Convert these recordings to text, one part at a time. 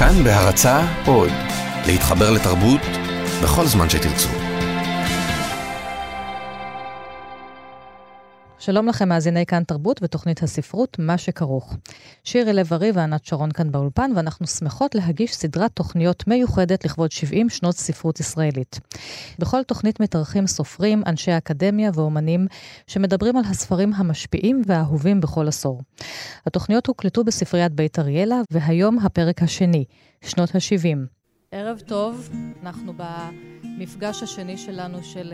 כאן בהרצה עוד, להתחבר לתרבות בכל זמן שתרצו. שלום לכם, מאזיני כאן תרבות ותוכנית הספרות, מה שכרוך. שירי לב-ארי וענת שרון כאן באולפן, ואנחנו שמחות להגיש סדרת תוכניות מיוחדת לכבוד 70 שנות ספרות ישראלית. בכל תוכנית מתארחים סופרים, אנשי אקדמיה ואומנים שמדברים על הספרים המשפיעים והאהובים בכל עשור. התוכניות הוקלטו בספריית בית אריאלה, והיום הפרק השני, שנות ה-70. ערב טוב, אנחנו במפגש השני שלנו של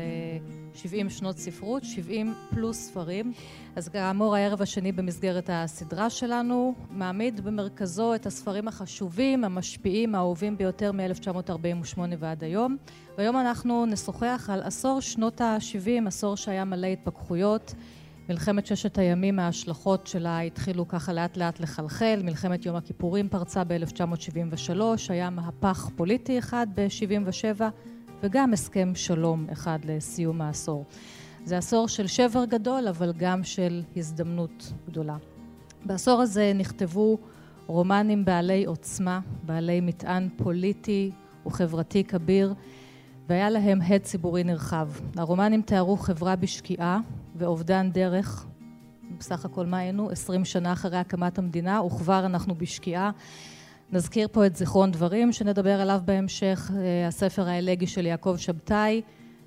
70 שנות ספרות, 70 פלוס ספרים. אז כאמור, הערב השני במסגרת הסדרה שלנו מעמיד במרכזו את הספרים החשובים, המשפיעים, האהובים ביותר מ-1948 ועד היום. והיום אנחנו נשוחח על עשור שנות ה-70, עשור שהיה מלא התפכחויות. מלחמת ששת הימים, ההשלכות שלה התחילו ככה לאט לאט לחלחל, מלחמת יום הכיפורים פרצה ב-1973, היה מהפך פוליטי אחד ב-77 וגם הסכם שלום אחד לסיום העשור. זה עשור של שבר גדול, אבל גם של הזדמנות גדולה. בעשור הזה נכתבו רומנים בעלי עוצמה, בעלי מטען פוליטי וחברתי כביר, והיה להם הד ציבורי נרחב. הרומנים תיארו חברה בשקיעה ואובדן דרך. בסך הכל מה היינו? עשרים שנה אחרי הקמת המדינה, וכבר אנחנו בשקיעה. נזכיר פה את זיכרון דברים שנדבר עליו בהמשך, הספר האלגי של יעקב שבתאי,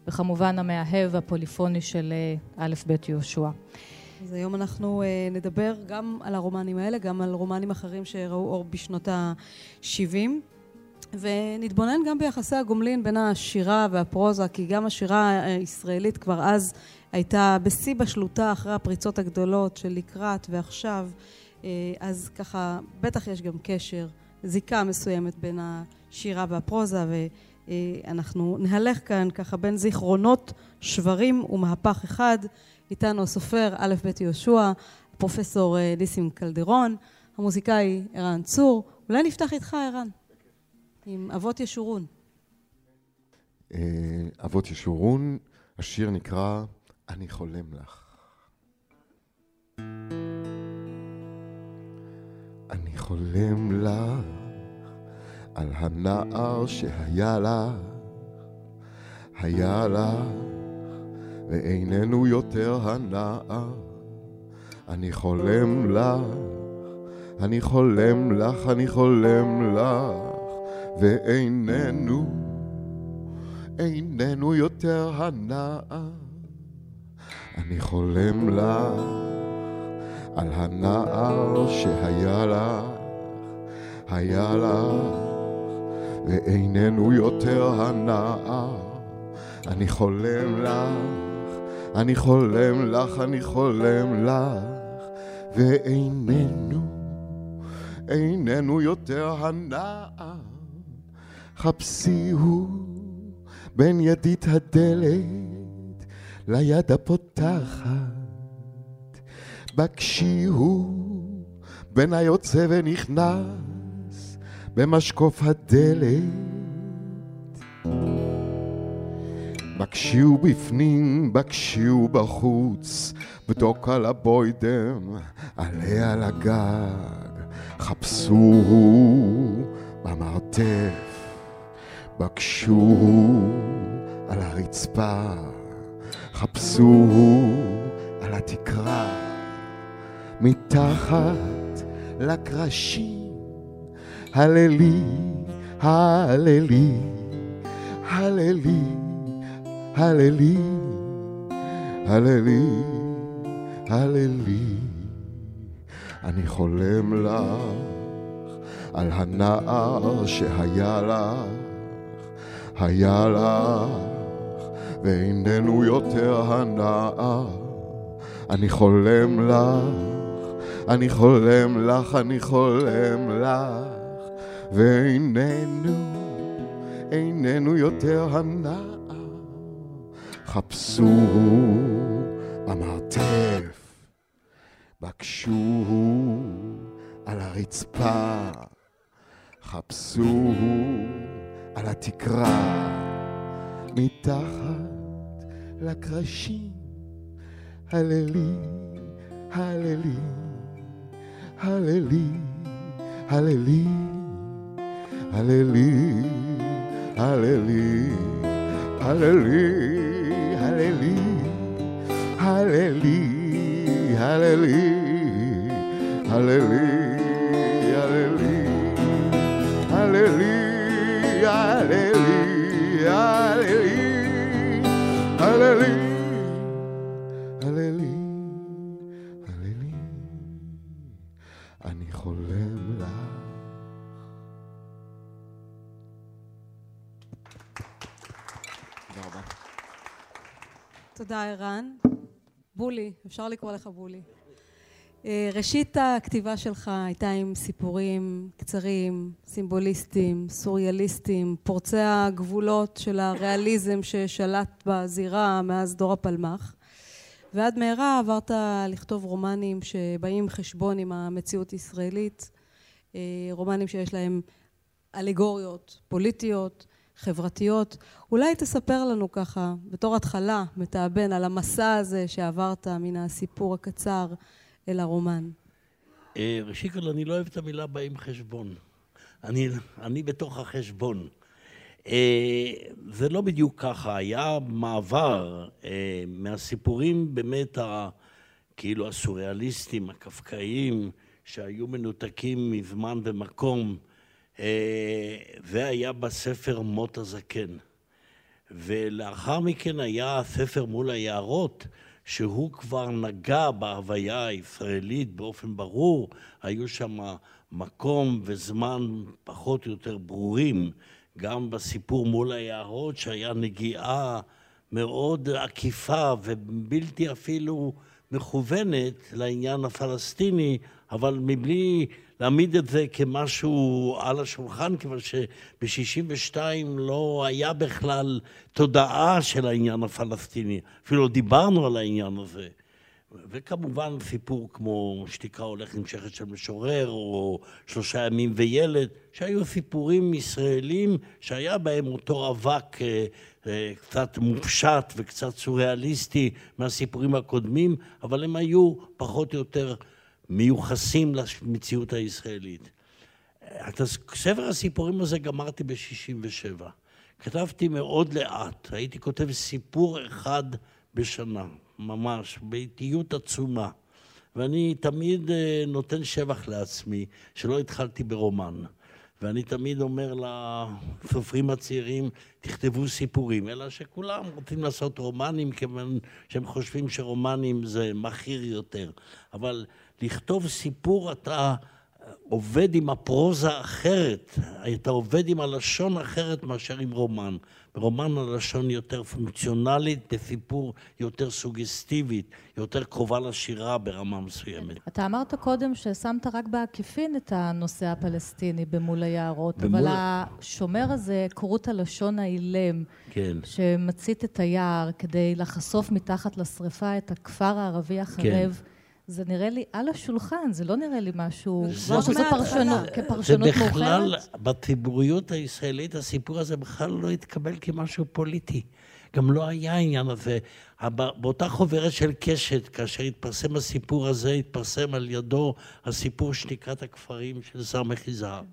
וכמובן המאהב הפוליפוני של א' ב' יהושע. אז היום אנחנו נדבר גם על הרומנים האלה, גם על רומנים אחרים שראו אור בשנות ה-70. ונתבונן גם ביחסי הגומלין בין השירה והפרוזה, כי גם השירה הישראלית כבר אז הייתה בשיא בשלוטה אחרי הפריצות הגדולות של לקראת ועכשיו, אז ככה בטח יש גם קשר, זיקה מסוימת בין השירה והפרוזה, ואנחנו נהלך כאן ככה בין זיכרונות, שברים ומהפך אחד. איתנו הסופר א' ב' יהושע, פרופסור ניסים קלדרון, המוזיקאי ערן צור. אולי נפתח איתך ערן. עם אבות ישורון. אבות ישורון, השיר נקרא אני חולם לך. אני חולם לך על הנער שהיה לך, היה לך, ואיננו יותר הנער. אני חולם לך, אני חולם לך, אני חולם לך. ואיננו, איננו יותר הנער. אני חולם לך על הנער שהיה לך, היה לך, ואיננו יותר הנער. אני חולם לך, אני חולם לך, אני חולם לך, ואיננו, איננו יותר הנער. חפשיהו בין ידית הדלת ליד הפותחת. בקשיהו בין היוצא ונכנס במשקוף הדלת. בקשיהו בפנים, בקשיהו בחוץ, בדוק על הבוידם, עלה על הגג. חפשוהו במרתף. בקשו על הרצפה, חפשו על התקרה, מתחת לקרשים, הללי, הללי, הללי, הללי, הללי, הללי. אני חולם לך על הנער שהיה לך היה לך, ואיננו יותר הנער. אני חולם לך, אני חולם לך, אני חולם לך, ואיננו, איננו יותר הנער. חפשו במרתף, בקשו על הרצפה, חפשו על התקרה, מתחת לקרשים, הללי, הללי, הללי, הללי, הללי, הללי, הללי, הללי, הללי, הללי, הללי, הללי, הללי, הללי, תודה, ערן. בולי, אפשר לקרוא לך בולי. אה, ראשית הכתיבה שלך הייתה עם סיפורים קצרים, סימבוליסטיים, סוריאליסטיים, פורצי הגבולות של הריאליזם ששלט בזירה מאז דור הפלמ"ח. ועד מהרה עברת לכתוב רומנים שבאים חשבון עם המציאות הישראלית, אה, רומנים שיש להם אלגוריות פוליטיות, חברתיות. אולי תספר לנו ככה, בתור התחלה, מתאבן, על המסע הזה שעברת מן הסיפור הקצר אל הרומן. אה, ראשית כל, אני לא אוהב את המילה באים חשבון. אני, אני בתוך החשבון. אה, זה לא בדיוק ככה, היה מעבר אה, מהסיפורים באמת ה, כאילו הסוריאליסטים, הקפקאיים, שהיו מנותקים מזמן ומקום, זה היה בספר מות הזקן. ולאחר מכן היה הספר מול היערות, שהוא כבר נגע בהוויה הישראלית באופן ברור, היו שם מקום וזמן פחות או יותר ברורים, גם בסיפור מול היערות שהיה נגיעה מאוד עקיפה ובלתי אפילו מכוונת לעניין הפלסטיני, אבל מבלי להעמיד את זה כמשהו על השולחן, כיוון שב-62 לא היה בכלל תודעה של העניין הפלסטיני, אפילו דיברנו על העניין הזה. וכמובן סיפור כמו שתיקה הולך נמשכת של משורר, או שלושה ימים וילד, שהיו סיפורים ישראלים שהיה בהם אותו אבק אה, אה, קצת מופשט וקצת סוריאליסטי מהסיפורים הקודמים, אבל הם היו פחות או יותר מיוחסים למציאות הישראלית. את ספר הסיפורים הזה גמרתי ב-67. כתבתי מאוד לאט, הייתי כותב סיפור אחד בשנה, ממש, באיטיות עצומה. ואני תמיד אה, נותן שבח לעצמי שלא התחלתי ברומן. ואני תמיד אומר לסופרים הצעירים, תכתבו סיפורים, אלא שכולם רוצים לעשות רומנים, כיוון שהם חושבים שרומנים זה מכיר יותר. אבל לכתוב סיפור אתה עובד עם הפרוזה אחרת, אתה עובד עם הלשון אחרת מאשר עם רומן. ברומן הלשון יותר פונקציונלית, בסיפור יותר סוגסטיבית, יותר קרובה לשירה ברמה מסוימת. אתה אמרת קודם ששמת רק בעקיפין את הנושא הפלסטיני במול היערות, במול... אבל השומר הזה, כרות הלשון האילם, כן. שמצית את היער כדי לחשוף מתחת לשרפה את הכפר הערבי החרב, כן. זה נראה לי על השולחן, זה לא נראה לי משהו, כמו שזו פרשנות, כפרשנות מאוחרת. זה בכלל, בציבוריות הישראלית, הסיפור הזה בכלל לא התקבל כמשהו פוליטי. גם לא היה העניין הזה. באותה חוברת של קשת, כאשר התפרסם הסיפור הזה, התפרסם על ידו הסיפור שתיקת הכפרים של סמך יזהר.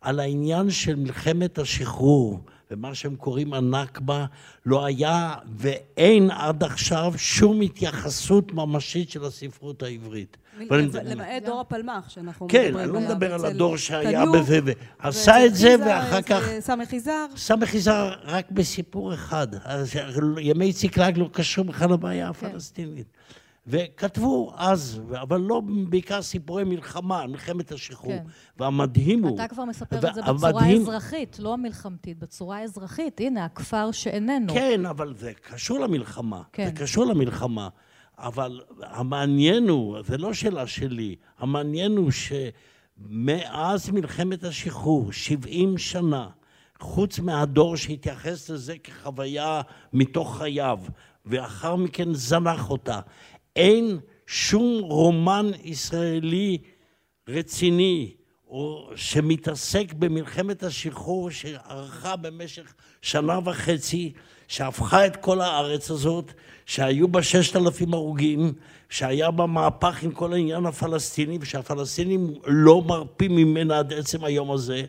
על העניין של מלחמת השחרור ומה שהם קוראים הנכבה, לא היה ואין עד עכשיו שום התייחסות ממשית של הספרות העברית. למעט דור הפלמ"ח שאנחנו מדברים עליו. כן, אני לא מדבר על הדור שהיה בזה, ועשה את זה, ואחר כך... סמך יזהר. סמך יזהר רק בסיפור אחד. ימי ציקלג לא קשור בכלל לבעיה כן. הפלסטינית. וכתבו אז, אבל לא בעיקר סיפורי מלחמה, מלחמת השחרור. כן. והמדהים הוא... אתה כבר מספר את זה בצורה המדהים... אזרחית, לא מלחמתית, בצורה אזרחית. הנה, הכפר שאיננו. כן, אבל זה קשור למלחמה. כן. זה קשור למלחמה. אבל המעניין הוא, זה לא שאלה שלי, המעניין הוא שמאז מלחמת השחרור, 70 שנה, חוץ מהדור שהתייחס לזה כחוויה מתוך חייו, ואחר מכן זנח אותה, אין שום רומן ישראלי רציני או שמתעסק במלחמת השחרור שארכה במשך שנה וחצי, שהפכה את כל הארץ הזאת, שהיו בה ששת אלפים הרוגים, שהיה בה מהפך עם כל העניין הפלסטיני, ושהפלסטינים לא מרפים ממנה עד עצם היום הזה.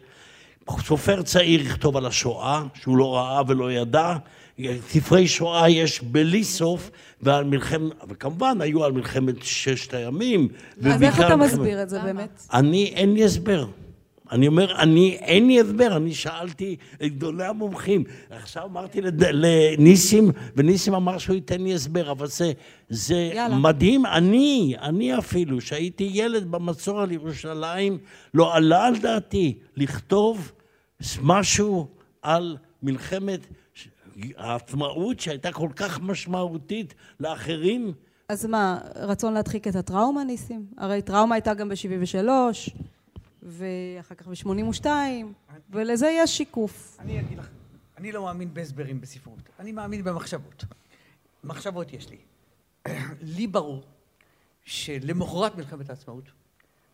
סופר צעיר יכתוב על השואה, שהוא לא ראה ולא ידע, ספרי שואה יש בלי סוף, ועל מלחמת, וכמובן היו על מלחמת ששת הימים. אז איך אתה מסביר את זה באמת? אני, אין לי הסבר. אני אומר, אני, אין לי הסבר, אני שאלתי את גדולי המומחים. עכשיו אמרתי לד... לניסים, וניסים אמר שהוא ייתן לי הסבר, אבל זה, זה מדהים. אני, אני אפילו, שהייתי ילד במצור על ירושלים, לא עלה על דעתי לכתוב משהו על מלחמת העצמאות שהייתה כל כך משמעותית לאחרים. אז מה, רצון להדחיק את הטראומה, ניסים? הרי טראומה הייתה גם ב-73, ואחר כך ב-82, ולזה יש שיקוף. אני אגיד לך, אני לא מאמין בהסברים בספרות, אני מאמין במחשבות. מחשבות יש לי. לי ברור שלמחרת מלחמת העצמאות,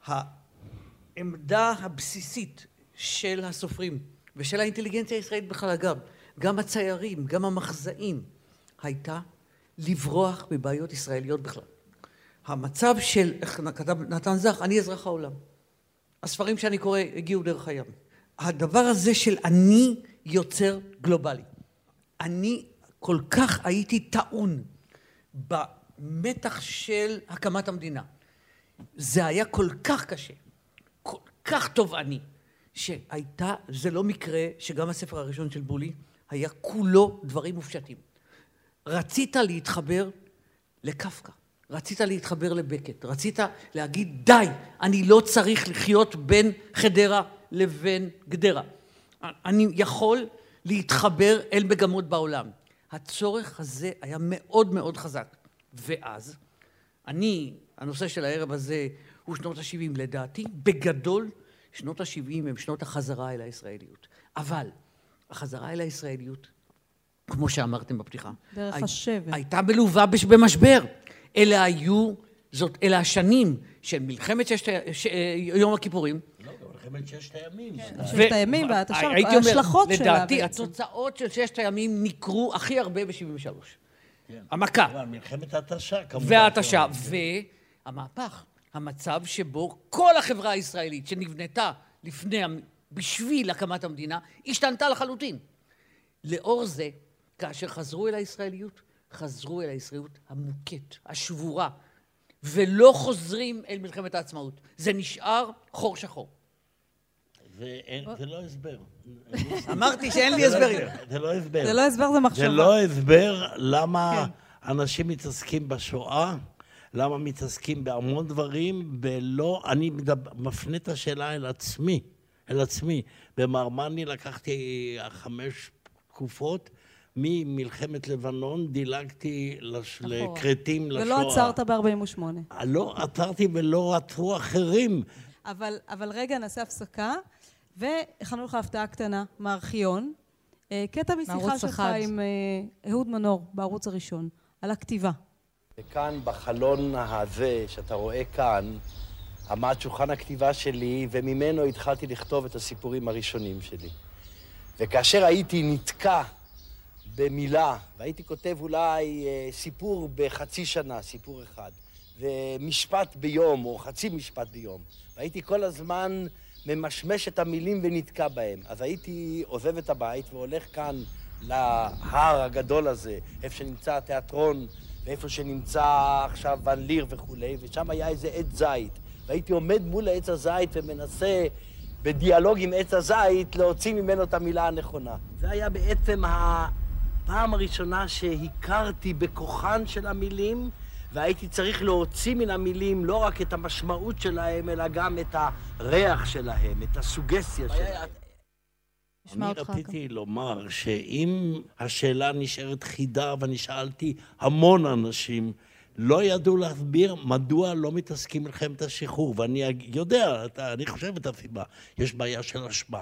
העמדה הבסיסית של הסופרים ושל האינטליגנציה הישראלית בכלל, אגב, גם הציירים, גם המחזאים, הייתה לברוח מבעיות ישראליות בכלל. המצב של, איך כתב נתן זך, אני אזרח העולם. הספרים שאני קורא הגיעו דרך הים. הדבר הזה של אני יוצר גלובלי. אני כל כך הייתי טעון במתח של הקמת המדינה. זה היה כל כך קשה, כל כך תובעני, שהייתה, זה לא מקרה שגם הספר הראשון של בולי היה כולו דברים מופשטים. רצית להתחבר לקפקא, רצית להתחבר לבקט, רצית להגיד די, אני לא צריך לחיות בין חדרה לבין גדרה. אני יכול להתחבר אל מגמות בעולם. הצורך הזה היה מאוד מאוד חזק. ואז, אני, הנושא של הערב הזה הוא שנות ה-70 לדעתי, בגדול שנות ה-70 הם שנות החזרה אל הישראליות. אבל החזרה אל הישראליות, כמו שאמרתם בפתיחה, דרך הי... השבר. הייתה מלווה במשבר. אלה היו, זאת, אלה השנים של מלחמת ששת, ש, יום הכיפורים. לא, מלחמת ששת הימים. כן, ששת הימים וההשלכות שלה לדעתי, התוצאות של ששת הימים ניכרו הכי הרבה ב-73. כן. המכה. מלחמת ההתשה, כמובן. וההתשה, והמהפך. המצב שבו כל החברה הישראלית שנבנתה לפני, בשביל הקמת המדינה, השתנתה לחלוטין. לאור זה, כאשר חזרו אל הישראליות, חזרו אל הישראליות המוכת, השבורה, ולא חוזרים אל מלחמת העצמאות. זה נשאר חור שחור. זה לא הסבר. אמרתי שאין לי הסברים. זה לא הסבר. זה לא הסבר, זה מחשבה. זה לא הסבר למה כן. אנשים מתעסקים בשואה, למה מתעסקים בהמון דברים, ולא, אני מפנה את השאלה אל עצמי, אל עצמי. במרמני לקחתי חמש תקופות, ממלחמת לבנון דילגתי לש... לכרתים לשואה. ולא עצרת ב-48. לא עצרתי ולא עצרו אחרים. אבל, אבל רגע, נעשה הפסקה, והכנו לך הפתעה קטנה מארכיון. אה, קטע משיחה שלך עם אה, אהוד מנור בערוץ הראשון, על הכתיבה. וכאן, בחלון הזה, שאתה רואה כאן, עמד שולחן הכתיבה שלי, וממנו התחלתי לכתוב את הסיפורים הראשונים שלי. וכאשר הייתי נתקע במילה, והייתי כותב אולי אה, סיפור בחצי שנה, סיפור אחד, ומשפט ביום, או חצי משפט ביום, והייתי כל הזמן ממשמש את המילים ונתקע בהם. אז הייתי עוזב את הבית והולך כאן להר הגדול הזה, איפה שנמצא התיאטרון, ואיפה שנמצא עכשיו ון ליר וכולי, ושם היה איזה עץ זית. והייתי עומד מול עץ הזית ומנסה בדיאלוג עם עץ הזית להוציא ממנו את המילה הנכונה. זה היה בעצם הפעם הראשונה שהכרתי בכוחן של המילים, והייתי צריך להוציא מן המילים לא רק את המשמעות שלהם, אלא גם את הריח שלהם, את הסוגסיה שלהם. אני רציתי לומר שאם השאלה נשארת חידה, ואני שאלתי המון אנשים, לא ידעו להסביר מדוע לא מתעסקים מלחמת השחרור, ואני יודע, אני חושב את הסיבה, יש בעיה של אשמה.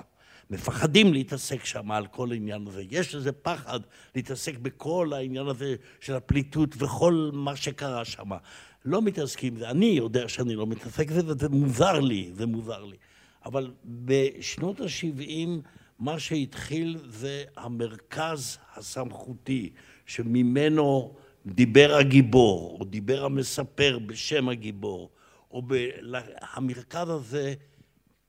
מפחדים להתעסק שם על כל העניין הזה. יש איזה פחד להתעסק בכל העניין הזה של הפליטות וכל מה שקרה שם. לא מתעסקים בזה. אני יודע שאני לא מתעסק בזה, וזה מוזר לי, זה מוזר לי. אבל בשנות ה-70 מה שהתחיל זה המרכז הסמכותי, שממנו דיבר הגיבור, או דיבר המספר בשם הגיבור, או ב... המרכז הזה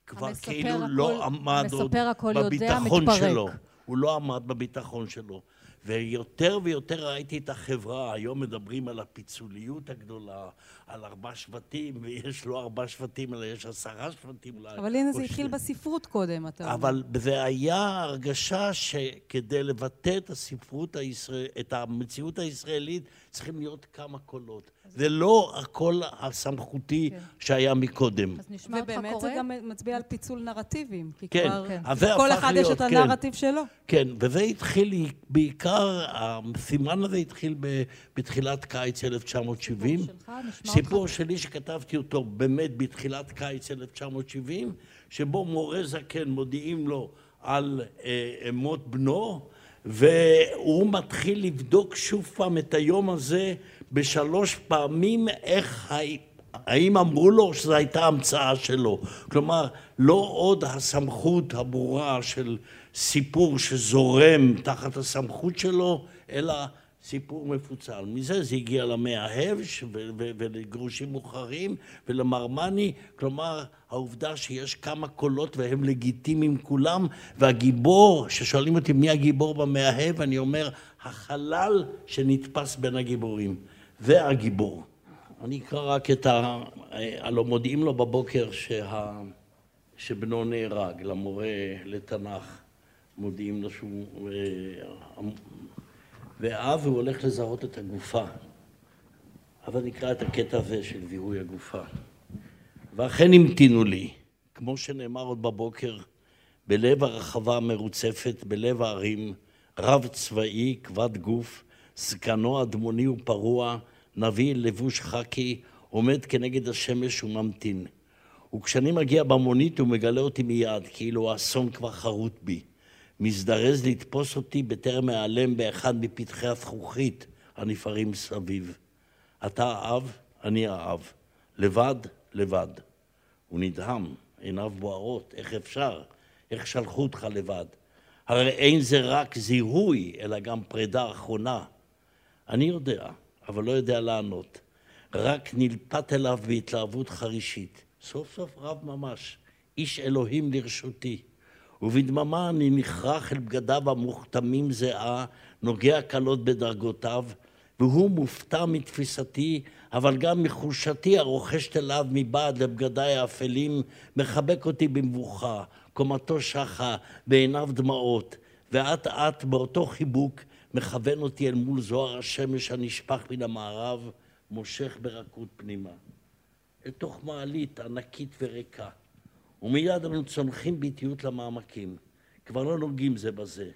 כבר כאילו הכל- לא עמד עוד יודע, בביטחון מתפרק. שלו. הוא לא עמד בביטחון שלו. ויותר ויותר ראיתי את החברה, היום מדברים על הפיצוליות הגדולה, על ארבע שבטים, ויש לא ארבע שבטים, אלא יש עשרה שבטים. אבל הנה זה התחיל. בספרות קודם, אתה אומר. אבל זה היה הרגשה שכדי לבטא את הספרות הישראל... את המציאות הישראלית, צריכים להיות כמה קולות. זה לא הקול הסמכותי שהיה מקודם. אז נשמע אותך ובאמת קורא. זה גם מצביע על פיצול נרטיבים, כי כן, כבר כן. אז זה כל הפך אחד יש להיות, את כן. הנרטיב שלו. כן, וזה התחיל, בעיקר, הסימן הזה התחיל ב- בתחילת קיץ 1970. שלך, נשמע סיפור. שלי שכתבתי אותו באמת בתחילת קיץ 1970, שבו מורה זקן מודיעים לו על אה, מות בנו, והוא מתחיל לבדוק שוב פעם את היום הזה בשלוש פעמים, איך, האם אמרו לו שזו הייתה המצאה שלו. כלומר, לא עוד הסמכות הברורה של סיפור שזורם תחת הסמכות שלו, אלא סיפור מפוצל. מזה זה הגיע למאהב ולגרושים מאוחרים ולמרמני, כלומר העובדה שיש כמה קולות והם לגיטימיים כולם, והגיבור, ששואלים אותי מי הגיבור במאהב, אני אומר, החלל שנתפס בין הגיבורים. זה הגיבור. אני אקרא רק את ה... הלא מודיעים לו בבוקר שה... שבנו נהרג, למורה לתנ"ך, מודיעים לו שהוא... ואז הוא הולך לזהות את הגופה. אבל נקרא את הקטע הזה של זיהוי הגופה. ואכן המתינו לי, כמו שנאמר עוד בבוקר, בלב הרחבה המרוצפת, בלב הערים, רב צבאי, כבד גוף, זקנו אדמוני ופרוע, נביא לבוש חקי, עומד כנגד השמש וממתין. וכשאני מגיע במונית הוא מגלה אותי מיד, כאילו האסון כבר חרוט בי. מזדרז לתפוס אותי בטרם אעלם באחד מפתחי הזכוכית הנפערים סביב. אתה האב, אני האב. לבד, לבד. הוא נדהם, עיניו בוערות, איך אפשר? איך שלחו אותך לבד? הרי אין זה רק זיהוי, אלא גם פרידה אחרונה. אני יודע, אבל לא יודע לענות. רק נלפת אליו בהתלהבות חרישית. סוף סוף רב ממש, איש אלוהים לרשותי. ובדממה אני נכרך אל בגדיו המוכתמים זיעה, נוגע קלות בדרגותיו, והוא מופתע מתפיסתי, אבל גם מחושתי הרוכשת אליו מבעד לבגדיי האפלים, מחבק אותי במבוכה, קומתו שחה, בעיניו דמעות, ואט אט באותו חיבוק מכוון אותי אל מול זוהר השמש הנשפך מן המערב, מושך ברכות פנימה. אל תוך מעלית ענקית וריקה. ומיד אנו צונחים באיטיות למעמקים. כבר לא נוגעים זה בזה.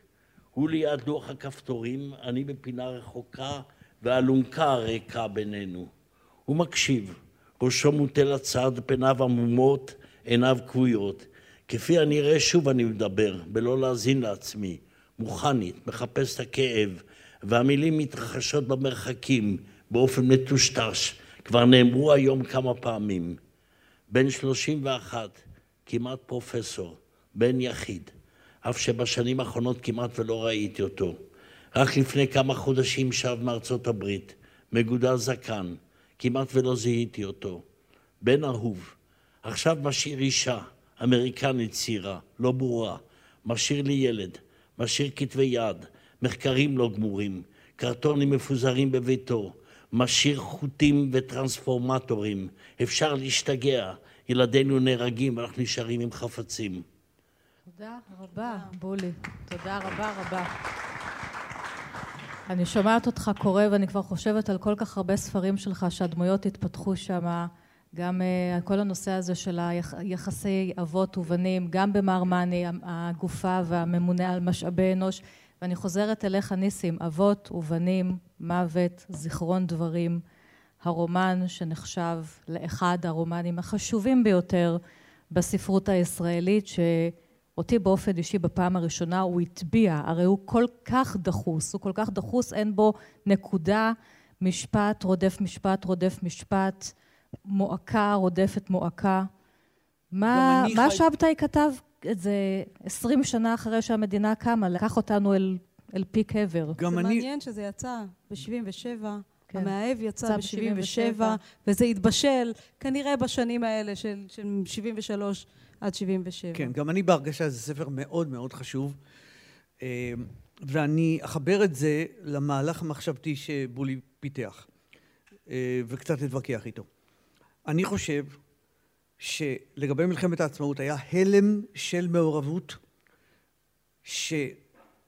הוא ליד לוח הכפתורים, אני בפינה רחוקה, והאלונקה הריקה בינינו. הוא מקשיב, ראשו מוטה לצד, פניו עמומות, עיניו כבויות. כפי הנראה שוב אני מדבר, בלא להאזין לעצמי. מוכנית, מחפש את הכאב, והמילים מתרחשות במרחקים, באופן מטושטש. כבר נאמרו היום כמה פעמים. בן 31, כמעט פרופסור, בן יחיד, אף שבשנים האחרונות כמעט ולא ראיתי אותו. רק לפני כמה חודשים שב מארצות הברית, מגודל זקן, כמעט ולא זיהיתי אותו. בן אהוב, עכשיו משאיר אישה, אמריקנית צעירה, לא ברורה, משאיר לי ילד, משאיר כתבי יד, מחקרים לא גמורים, קרטונים מפוזרים בביתו, משאיר חוטים וטרנספורמטורים, אפשר להשתגע, ילדינו נהרגים ואנחנו נשארים עם חפצים. תודה רבה, בולי. תודה רבה רבה. אני שומעת אותך קורא ואני כבר חושבת על כל כך הרבה ספרים שלך שהדמויות התפתחו שם, גם uh, כל הנושא הזה של היחסי אבות ובנים, גם במרמני, הגופה והממונה על משאבי אנוש, ואני חוזרת אליך ניסים, אבות ובנים, מוות, זיכרון דברים, הרומן שנחשב לאחד הרומנים החשובים ביותר בספרות הישראלית, שאותי באופן אישי בפעם הראשונה הוא הטביע, הרי הוא כל כך דחוס, הוא כל כך דחוס, אין בו נקודה, משפט רודף משפט רודף משפט, מועקה רודפת מועקה. מה, מה חי... שבתאי כתב את זה עשרים שנה אחרי שהמדינה קמה, לקח אותנו אל, אל פיק עבר. זה אני... מעניין שזה יצא ב-77. כן. המאהב יצא ב-77, וזה התבשל כנראה בשנים האלה של, של 73 עד 77. כן, גם אני בהרגשה זה ספר מאוד מאוד חשוב, אה, ואני אחבר את זה למהלך המחשבתי שבולי פיתח, אה, וקצת אתווכח איתו. אני חושב שלגבי מלחמת העצמאות היה הלם של מעורבות,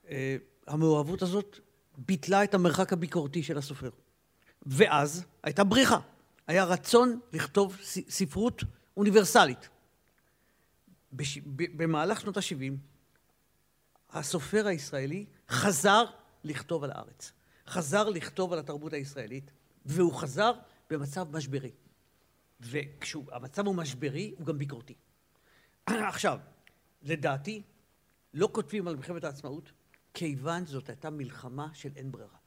שהמעורבות הזאת ביטלה את המרחק הביקורתי של הסופר. ואז הייתה בריחה. היה רצון לכתוב ספרות אוניברסלית. בש... במהלך שנות ה-70 הסופר הישראלי חזר לכתוב על הארץ. חזר לכתוב על התרבות הישראלית, והוא חזר במצב משברי. וכשהמצב הוא משברי, הוא גם ביקורתי. עכשיו, לדעתי, לא כותבים על מלחמת העצמאות, כיוון זאת הייתה מלחמה של אין ברירה.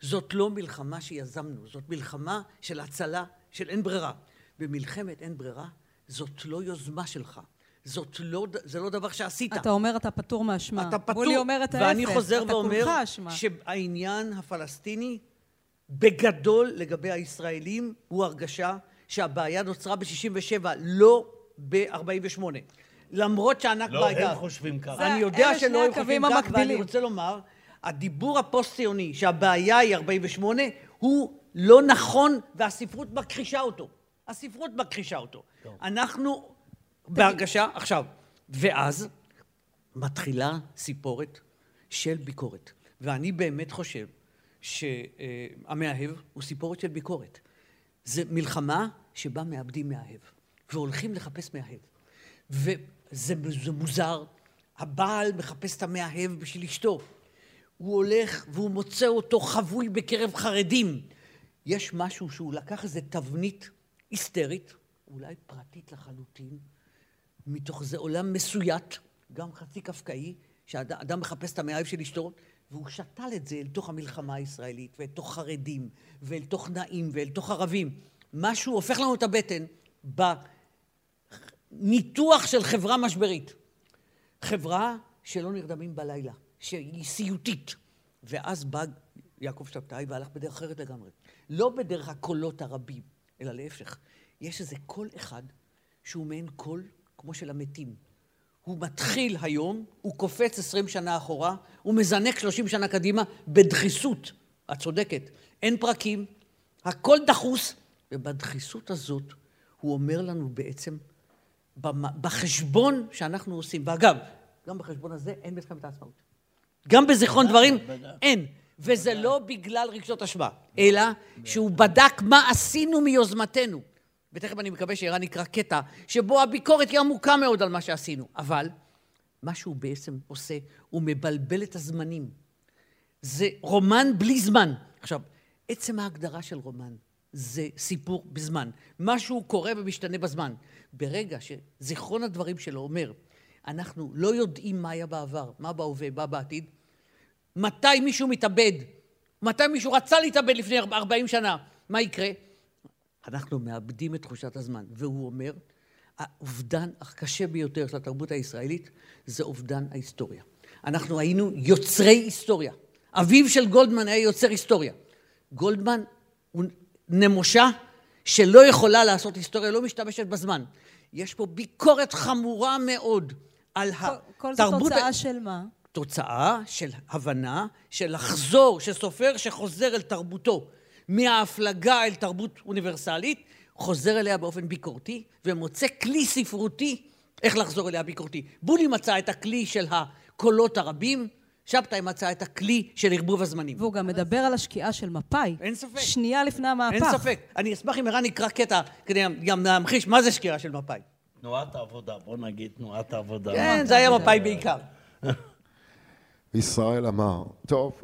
זאת לא מלחמה שיזמנו, זאת מלחמה של הצלה של אין ברירה. במלחמת אין ברירה, זאת לא יוזמה שלך. זאת לא, זה לא דבר שעשית. אתה אומר אתה פטור מאשמה. אתה פטור. בולי אומר את ההפך. ואני חוזר ואומר שהעניין הפלסטיני בגדול לגבי הישראלים הוא הרגשה שהבעיה נוצרה ב-67, לא ב-48. למרות לא, הייתה... לא, הם חושבים ככה. אני יודע שלא הם חושבים ככה, ואני רוצה לומר, הדיבור הפוסט-ציוני שהבעיה היא 48, הוא לא נכון, והספרות מכחישה אותו. הספרות מכחישה אותו. טוב. אנחנו בהרגשה, עכשיו, ואז מתחילה סיפורת של ביקורת. ואני באמת חושב שהמאהב הוא סיפורת של ביקורת. זה מלחמה שבה מאבדים מאהב, והולכים לחפש מאהב. וזה מוזר, הבעל מחפש את המאהב בשביל אשתו. הוא הולך והוא מוצא אותו חבוי בקרב חרדים. יש משהו שהוא לקח איזה תבנית היסטרית, אולי פרטית לחלוטין, מתוך איזה עולם מסויט, גם חצי קפקאי, שאדם מחפש את המאהב של אשתו, והוא שתל את זה אל תוך המלחמה הישראלית, ואל תוך חרדים, ואל תוך נעים, ואל תוך ערבים. משהו הופך לנו את הבטן בניתוח של חברה משברית. חברה שלא נרדמים בלילה, שהיא סיוטית. ואז בא יעקב שבתאי והלך בדרך אחרת לגמרי. לא בדרך הקולות הרבים, אלא להפך. יש איזה קול אחד שהוא מעין קול כמו של המתים. הוא מתחיל היום, הוא קופץ עשרים שנה אחורה, הוא מזנק שלושים שנה קדימה בדחיסות. את צודקת. אין פרקים, הכל דחוס, ובדחיסות הזאת הוא אומר לנו בעצם, בחשבון שאנחנו עושים, ואגב, גם בחשבון הזה אין מלחמת העצמאות. גם בזיכרון דברים אין. וזה לא בגלל רגשות אשמה, אלא שהוא בדק מה עשינו מיוזמתנו. ותכף אני מקווה שערן יקרא קטע, שבו הביקורת היא עמוקה מאוד על מה שעשינו. אבל מה שהוא בעצם עושה, הוא מבלבל את הזמנים. זה רומן בלי זמן. עכשיו, עצם ההגדרה של רומן זה סיפור בזמן. משהו קורה ומשתנה בזמן. ברגע שזיכרון הדברים שלו אומר, אנחנו לא יודעים מה היה בעבר, מה בהווה, מה בעתיד, מתי מישהו מתאבד, מתי מישהו רצה להתאבד לפני 40 שנה, מה יקרה? אנחנו מאבדים את תחושת הזמן. והוא אומר, האובדן הקשה ביותר של התרבות הישראלית זה אובדן ההיסטוריה. אנחנו היינו יוצרי היסטוריה. אביו של גולדמן היה יוצר היסטוריה. גולדמן הוא נמושה שלא יכולה לעשות היסטוריה, לא משתמשת בזמן. יש פה ביקורת חמורה מאוד על התרבות... כל זה תוצאה של מה? תוצאה של הבנה של לחזור, של סופר שחוזר אל תרבותו. מההפלגה אל תרבות אוניברסלית, חוזר אליה באופן ביקורתי ומוצא כלי ספרותי איך לחזור אליה ביקורתי. בולי מצא את הכלי של הקולות הרבים, שבתאי מצא את הכלי של ערבוב הזמנים. והוא גם מדבר על השקיעה של מפא"י. אין ספק. שנייה לפני המהפך. אין ספק. אני אשמח אם ערן יקרא קטע כדי גם להמחיש מה זה שקיעה של מפא"י. תנועת העבודה, בוא נגיד תנועת העבודה. כן, זה היה מפא"י בעיקר. ישראל אמר, טוב,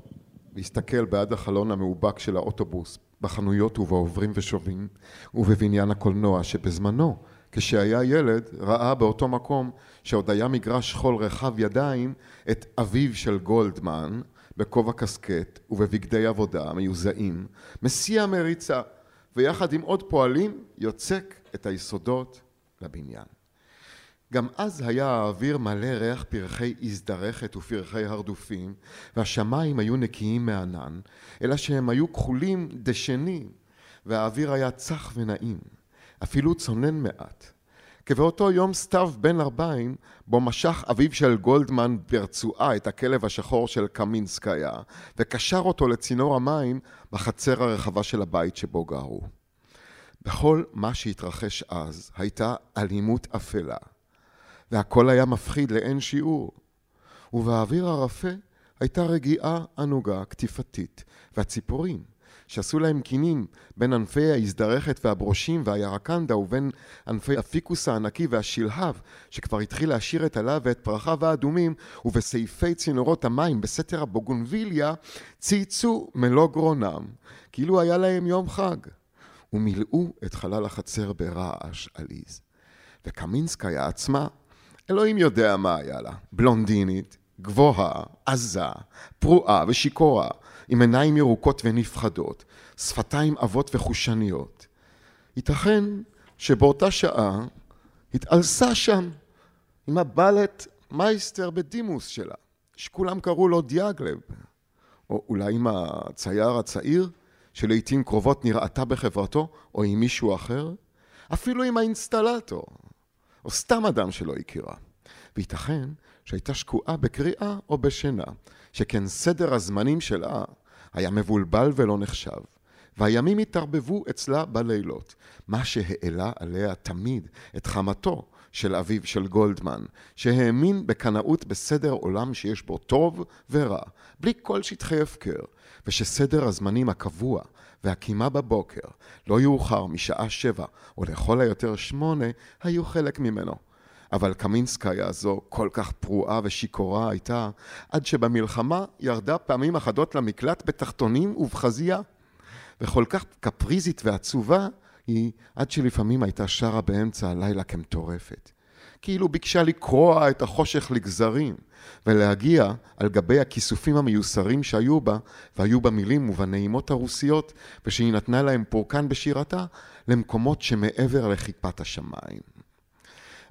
להסתכל בעד החלון המאובק של האוטובוס, בחנויות ובעוברים ושבים, ובבניין הקולנוע שבזמנו, כשהיה ילד, ראה באותו מקום שעוד היה מגרש חול רחב ידיים, את אביו של גולדמן, בכובע קסקט ובבגדי עבודה מיוזעים, מסיע מריצה, ויחד עם עוד פועלים יוצק את היסודות לבניין. גם אז היה האוויר מלא ריח פרחי הזדרכת ופרחי הרדופים, והשמיים היו נקיים מענן, אלא שהם היו כחולים דשנים, והאוויר היה צח ונעים, אפילו צונן מעט, כבאותו יום סתיו בן ארבעים, בו משך אביו של גולדמן ברצועה את הכלב השחור של קמינסקיה, וקשר אותו לצינור המים בחצר הרחבה של הבית שבו גרו. בכל מה שהתרחש אז הייתה אלימות אפלה, והכל היה מפחיד לאין שיעור. ובאוויר הרפה הייתה רגיעה ענוגה קטיפתית, והציפורים, שעשו להם קינים בין ענפי ההזדרכת והברושים והירקנדה ובין ענפי הפיקוס הענקי והשלהב שכבר התחיל להשאיר את עליו ואת פרחיו האדומים ובסעיפי צינורות המים בסתר הבוגונביליה צייצו מלוא גרונם כאילו היה להם יום חג ומילאו את חלל החצר ברעש עליז. וקמינסקיה עצמה, אלוהים יודע מה היה לה, בלונדינית, גבוהה, עזה, פרועה ושיכורה, עם עיניים ירוקות ונפחדות, שפתיים עבות וחושניות. ייתכן שבאותה שעה התעלסה שם עם הבלט מייסטר בדימוס שלה, שכולם קראו לו דיאגלב, או אולי עם הצייר הצעיר שלעיתים קרובות נראתה בחברתו, או עם מישהו אחר, אפילו עם האינסטלטור, או סתם אדם שלא הכירה. וייתכן שהייתה שקועה בקריאה או בשינה, שכן סדר הזמנים שלה היה מבולבל ולא נחשב, והימים התערבבו אצלה בלילות, מה שהעלה עליה תמיד את חמתו של אביו של גולדמן, שהאמין בקנאות בסדר עולם שיש בו טוב ורע, בלי כל שטחי הפקר, ושסדר הזמנים הקבוע והקימה בבוקר, לא יאוחר משעה שבע או לכל היותר שמונה, היו חלק ממנו. אבל קמינסקיה הזו כל כך פרועה ושיכורה הייתה, עד שבמלחמה ירדה פעמים אחדות למקלט בתחתונים ובחזייה. וכל כך קפריזית ועצובה היא, עד שלפעמים הייתה שרה באמצע הלילה כמטורפת. כאילו ביקשה לקרוע את החושך לגזרים, ולהגיע על גבי הכיסופים המיוסרים שהיו בה, והיו במילים ובנעימות הרוסיות, ושהיא נתנה להם פורקן בשירתה, למקומות שמעבר לכיפת השמיים.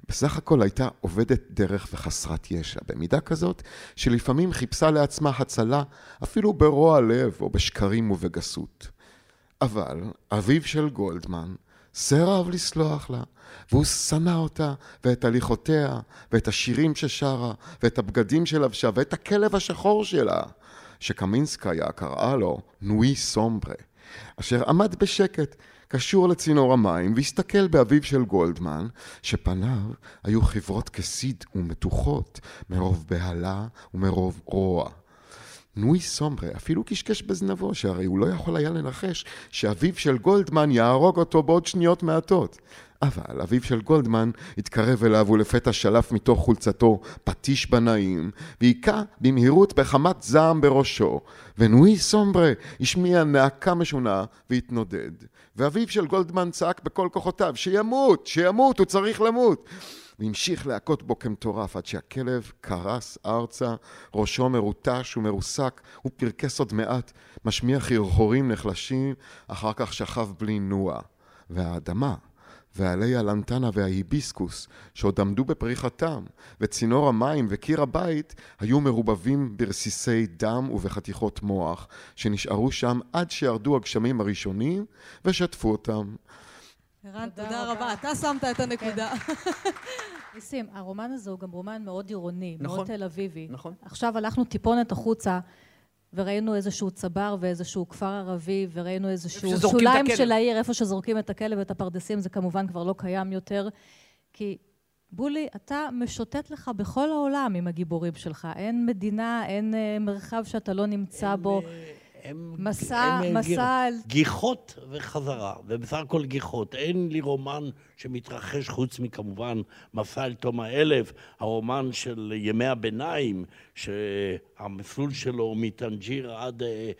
בסך הכל הייתה עובדת דרך וחסרת ישע, במידה כזאת שלפעמים חיפשה לעצמה הצלה אפילו ברוע לב או בשקרים ובגסות. אבל אביו של גולדמן סירב לסלוח לה, והוא שנא אותה, ואת הליכותיה, ואת השירים ששרה, ואת הבגדים שלבשה, ואת הכלב השחור שלה, שקמינסקיה קראה לו נוי סומברה, אשר עמד בשקט, קשור לצינור המים, והסתכל באביו של גולדמן, שפניו היו חברות כסיד ומתוחות, מרוב בהלה ומרוב רוע. נוי סומרה אפילו קשקש בזנבו, שהרי הוא לא יכול היה לנחש שאביו של גולדמן יהרוג אותו בעוד שניות מעטות. אבל אביו של גולדמן התקרב אליו ולפתע שלף מתוך חולצתו פטיש בנאים, והיכה במהירות בחמת זעם בראשו, ונוי סומברה השמיע נאקה משונה והתנודד. ואביו של גולדמן צעק בכל כוחותיו, שימות, שימות, הוא צריך למות. והמשיך להכות בו כמטורף עד שהכלב קרס ארצה, ראשו מרוטש ומרוסק, הוא פרקס עוד מעט, משמיע חרחורים נחלשים, אחר כך שכב בלי נוע. והאדמה, ועלי הלנטנה וההיביסקוס, שעוד עמדו בפריחתם, וצינור המים וקיר הבית, היו מרובבים ברסיסי דם ובחתיכות מוח, שנשארו שם עד שירדו הגשמים הראשונים, ושטפו אותם. ערן, תודה רבה. אתה שמת את הנקודה. ניסים, הרומן הזה הוא גם רומן מאוד עירוני, מאוד נכון. תל אביבי. נכון. עכשיו הלכנו טיפונת החוצה, וראינו איזשהו צבר ואיזשהו כפר ערבי, וראינו איזשהו שוליים. של העיר, איפה שזורקים את הכלב ואת הפרדסים, זה כמובן כבר לא קיים יותר. כי בולי, אתה משוטט לך בכל העולם עם הגיבורים שלך. אין מדינה, אין אה, מרחב שאתה לא נמצא בו. הם, מסע, הם, מסע אל... גיחות וחזרה, ובסך הכל גיחות. אין לי רומן שמתרחש חוץ מכמובן מסע אל תום האלף, הרומן של ימי הביניים, שהמסלול שלו הוא מטנג'יר עד, אה,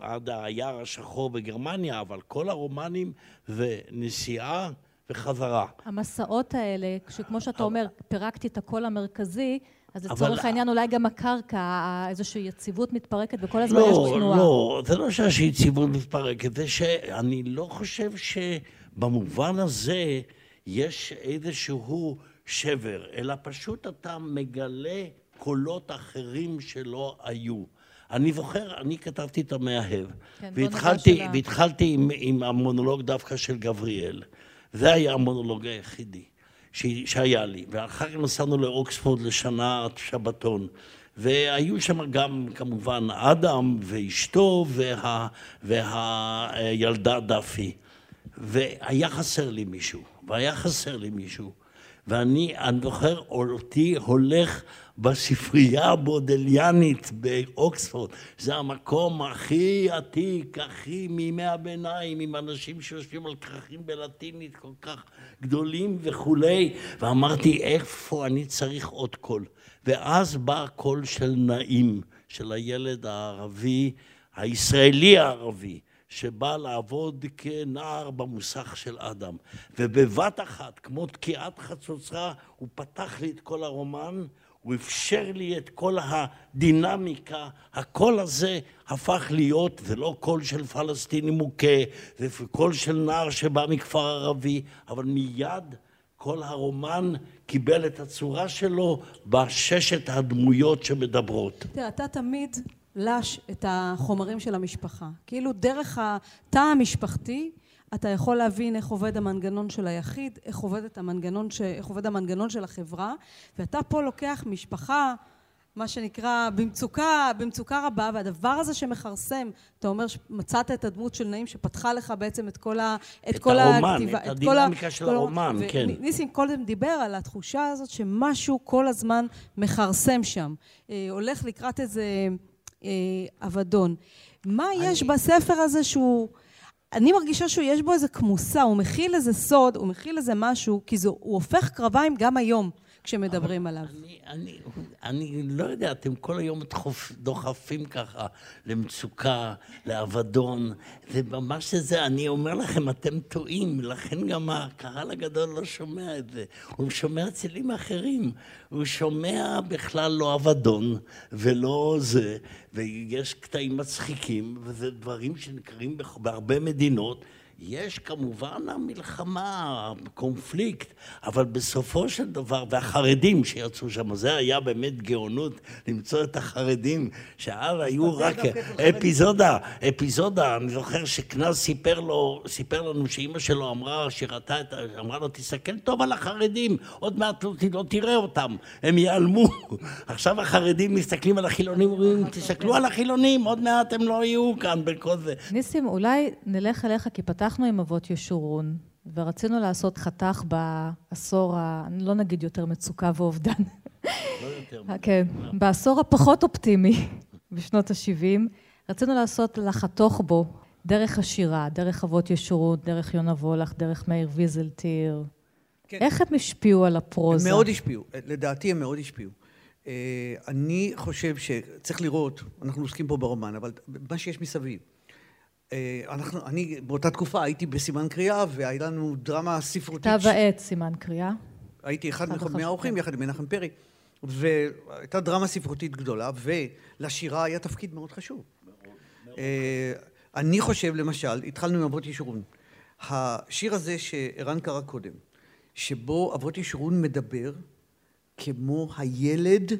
עד היער השחור בגרמניה, אבל כל הרומנים זה נסיעה וחזרה. המסעות האלה, שכמו שאתה אומר, פירקתי את הקול המרכזי, אז לצורך העניין אולי גם הקרקע, איזושהי יציבות מתפרקת וכל הזמן יש לא, תנועה. לא, זה לא שיש יציבות מתפרקת, זה שאני לא חושב שבמובן הזה יש איזשהו שבר, אלא פשוט אתה מגלה קולות אחרים שלא היו. אני זוכר, אני כתבתי את המאהב, כן, והתחלתי. והתחלתי עם, עם המונולוג דווקא של גבריאל. זה היה המונולוג היחידי. שהיה לי. ואחר כך נסענו לאוקספורד לשנה שבתון. והיו שם גם כמובן אדם ואשתו וה, והילדה דפי. והיה חסר לי מישהו, והיה חסר לי מישהו. ואני, אני זוכר אותי הולך בספרייה הבודליאנית באוקספורד. זה המקום הכי עתיק, הכי מימי הביניים, עם אנשים שיושבים על כרכים בלטינית כל כך גדולים וכולי. ואמרתי, איפה אני צריך עוד קול? ואז בא קול של נעים, של הילד הערבי, הישראלי הערבי. שבא לעבוד כנער במוסך של אדם. ובבת אחת, כמו תקיעת חצוצרה, הוא פתח לי את כל הרומן, הוא אפשר לי את כל הדינמיקה, הקול הזה הפך להיות, זה לא קול של פלסטיני מוכה, זה קול של נער שבא מכפר ערבי, אבל מיד כל הרומן קיבל את הצורה שלו בששת הדמויות שמדברות. תראה, אתה תמיד לש את החומרים של המשפחה. כאילו דרך התא המשפחתי אתה יכול להבין איך עובד המנגנון של היחיד, איך עובד, את המנגנון, ש... איך עובד המנגנון של החברה, ואתה פה לוקח משפחה, מה שנקרא, במצוקה, במצוקה רבה, והדבר הזה שמכרסם, אתה אומר שמצאת את הדמות של נעים שפתחה לך בעצם את כל ה... את, את כל הרומן, הכתיבה, את הדינמיקה של כל הרומן, כן. ניסים קודם דיבר על התחושה הזאת שמשהו כל הזמן מכרסם שם. אה, הולך לקראת איזה... אה, אבדון. מה אני... יש בספר הזה שהוא... אני מרגישה שיש בו איזה כמוסה, הוא מכיל איזה סוד, הוא מכיל איזה משהו, כי זה, הוא הופך קרביים גם היום. כשמדברים עליו. אני, אני, אני לא יודע, אתם כל היום דוחפים ככה למצוקה, לאבדון, זה ממש זה, אני אומר לכם, אתם טועים, לכן גם הקהל הגדול לא שומע את זה. הוא שומע צלילים אחרים, הוא שומע בכלל לא אבדון ולא זה, ויש קטעים מצחיקים, וזה דברים שנקראים בהרבה מדינות. יש כמובן המלחמה, הקונפליקט, אבל בסופו של דבר, והחרדים שיצאו שם, זה היה באמת גאונות למצוא את החרדים, שאז היו רק אפיזודה, אפיזודה, אני זוכר שקנז סיפר לו, סיפר לנו שאימא שלו אמרה, שראתה את, אמרה לו, תסתכל טוב על החרדים, עוד מעט לא, לא תראה אותם, הם ייעלמו. עכשיו החרדים מסתכלים על החילונים, אומרים, תסתכלו על החילונים, עוד מעט הם לא יהיו כאן בכל זה. ניסים, אולי נלך אליך, כי פתח פתחנו עם אבות ישורון, ורצינו לעשות חתך בעשור, ה... לא נגיד יותר מצוקה ואובדן. לא יותר. כן, בעשור הפחות אופטימי, בשנות ה-70, רצינו לעשות לחתוך בו דרך השירה, דרך אבות ישורון, דרך יונה וולך, דרך מאיר ויזלטיר. כן. איך הם השפיעו על הפרוזה? הם מאוד השפיעו, לדעתי הם מאוד השפיעו. אה, אני חושב שצריך לראות, אנחנו עוסקים פה ברומן, אבל מה שיש מסביב. אה, אנחנו, אני באותה תקופה הייתי בסימן קריאה והיה לנו דרמה ספרותית. כתב העת סימן קריאה. הייתי אחד מהאורחים יחד עם מנחם פרי והייתה דרמה ספרותית גדולה ולשירה היה תפקיד מאוד חשוב. אה, אני חושב למשל, התחלנו עם אבות ישורון. השיר הזה שערן קרא קודם, שבו אבות ישורון מדבר כמו הילד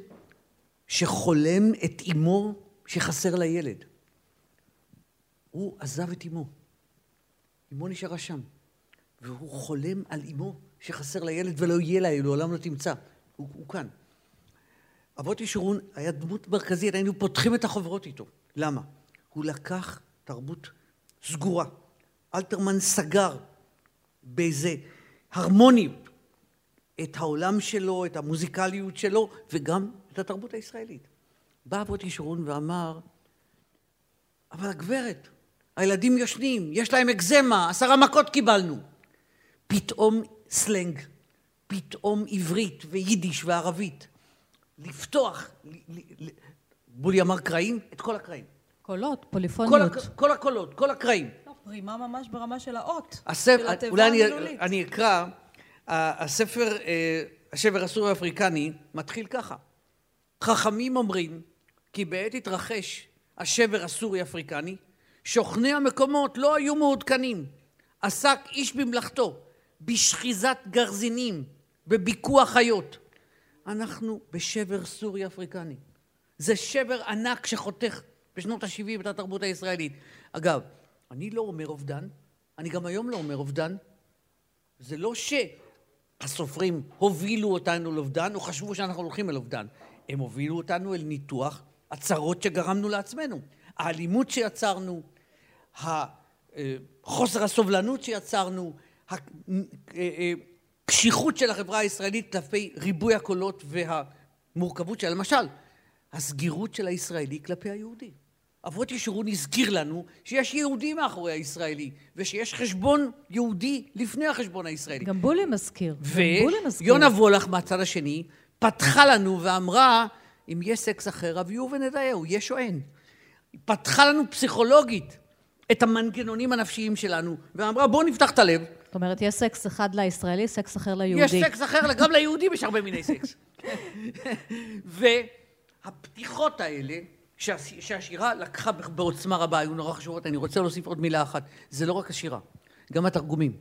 שחולם את אמו שחסר לילד. הוא עזב את אמו. אמו נשארה שם. והוא חולם על אמו שחסר לילד ולא יהיה לה, לעולם לא תמצא. הוא, הוא כאן. אבות ישורון היה דמות מרכזית, היינו פותחים את החוברות איתו. למה? הוא לקח תרבות סגורה. אלתרמן סגר באיזה הרמוניות את העולם שלו, את המוזיקליות שלו, וגם את התרבות הישראלית. בא אבות ישורון ואמר, אבל הגברת, הילדים ישנים, יש להם אקזמה, עשרה מכות קיבלנו. פתאום סלנג, פתאום עברית ויידיש וערבית. לפתוח, בולי אמר קרעים, את כל הקרעים. קולות, פוליפוניות. כל, כל הקולות, כל הקרעים. לא, פרימה ממש ברמה של האות. הספר, של התיבה אולי אני, אני אקרא, הספר, אה, השבר הסורי האפריקני, מתחיל ככה. חכמים אומרים כי בעת התרחש השבר הסורי אפריקני שוכני המקומות לא היו מעודכנים. עסק איש במלאכתו בשחיזת גרזינים, בביקוע חיות. אנחנו בשבר סורי אפריקני. זה שבר ענק שחותך בשנות ה-70 את התרבות הישראלית. אגב, אני לא אומר אובדן, אני גם היום לא אומר אובדן. זה לא הסופרים הובילו אותנו לאובדן, או חשבו שאנחנו הולכים אל אובדן. הם הובילו אותנו אל ניתוח הצרות שגרמנו לעצמנו. האלימות שיצרנו, חוסר הסובלנות שיצרנו, הקשיחות של החברה הישראלית כלפי ריבוי הקולות והמורכבות שלה. למשל, הסגירות של הישראלי כלפי היהודי. אבות ישורון הזכיר לנו שיש יהודי מאחורי הישראלי, ושיש חשבון יהודי לפני החשבון הישראלי. גם בולי מזכיר. ויונה וולך מהצד השני פתחה לנו ואמרה, אם יש סקס אחר, הביאו ונדעהו, יש או אין. פתחה לנו פסיכולוגית את המנגנונים הנפשיים שלנו, ואמרה, בואו נפתח את הלב. זאת אומרת, יש סקס אחד לישראלי, סקס אחר ליהודי. יש סקס אחר, גם ליהודים יש הרבה מיני סקס. והפתיחות האלה, שהשירה לקחה בעוצמה רבה, היו נורא חשובות. אני רוצה להוסיף עוד מילה אחת. זה לא רק השירה, גם התרגומים.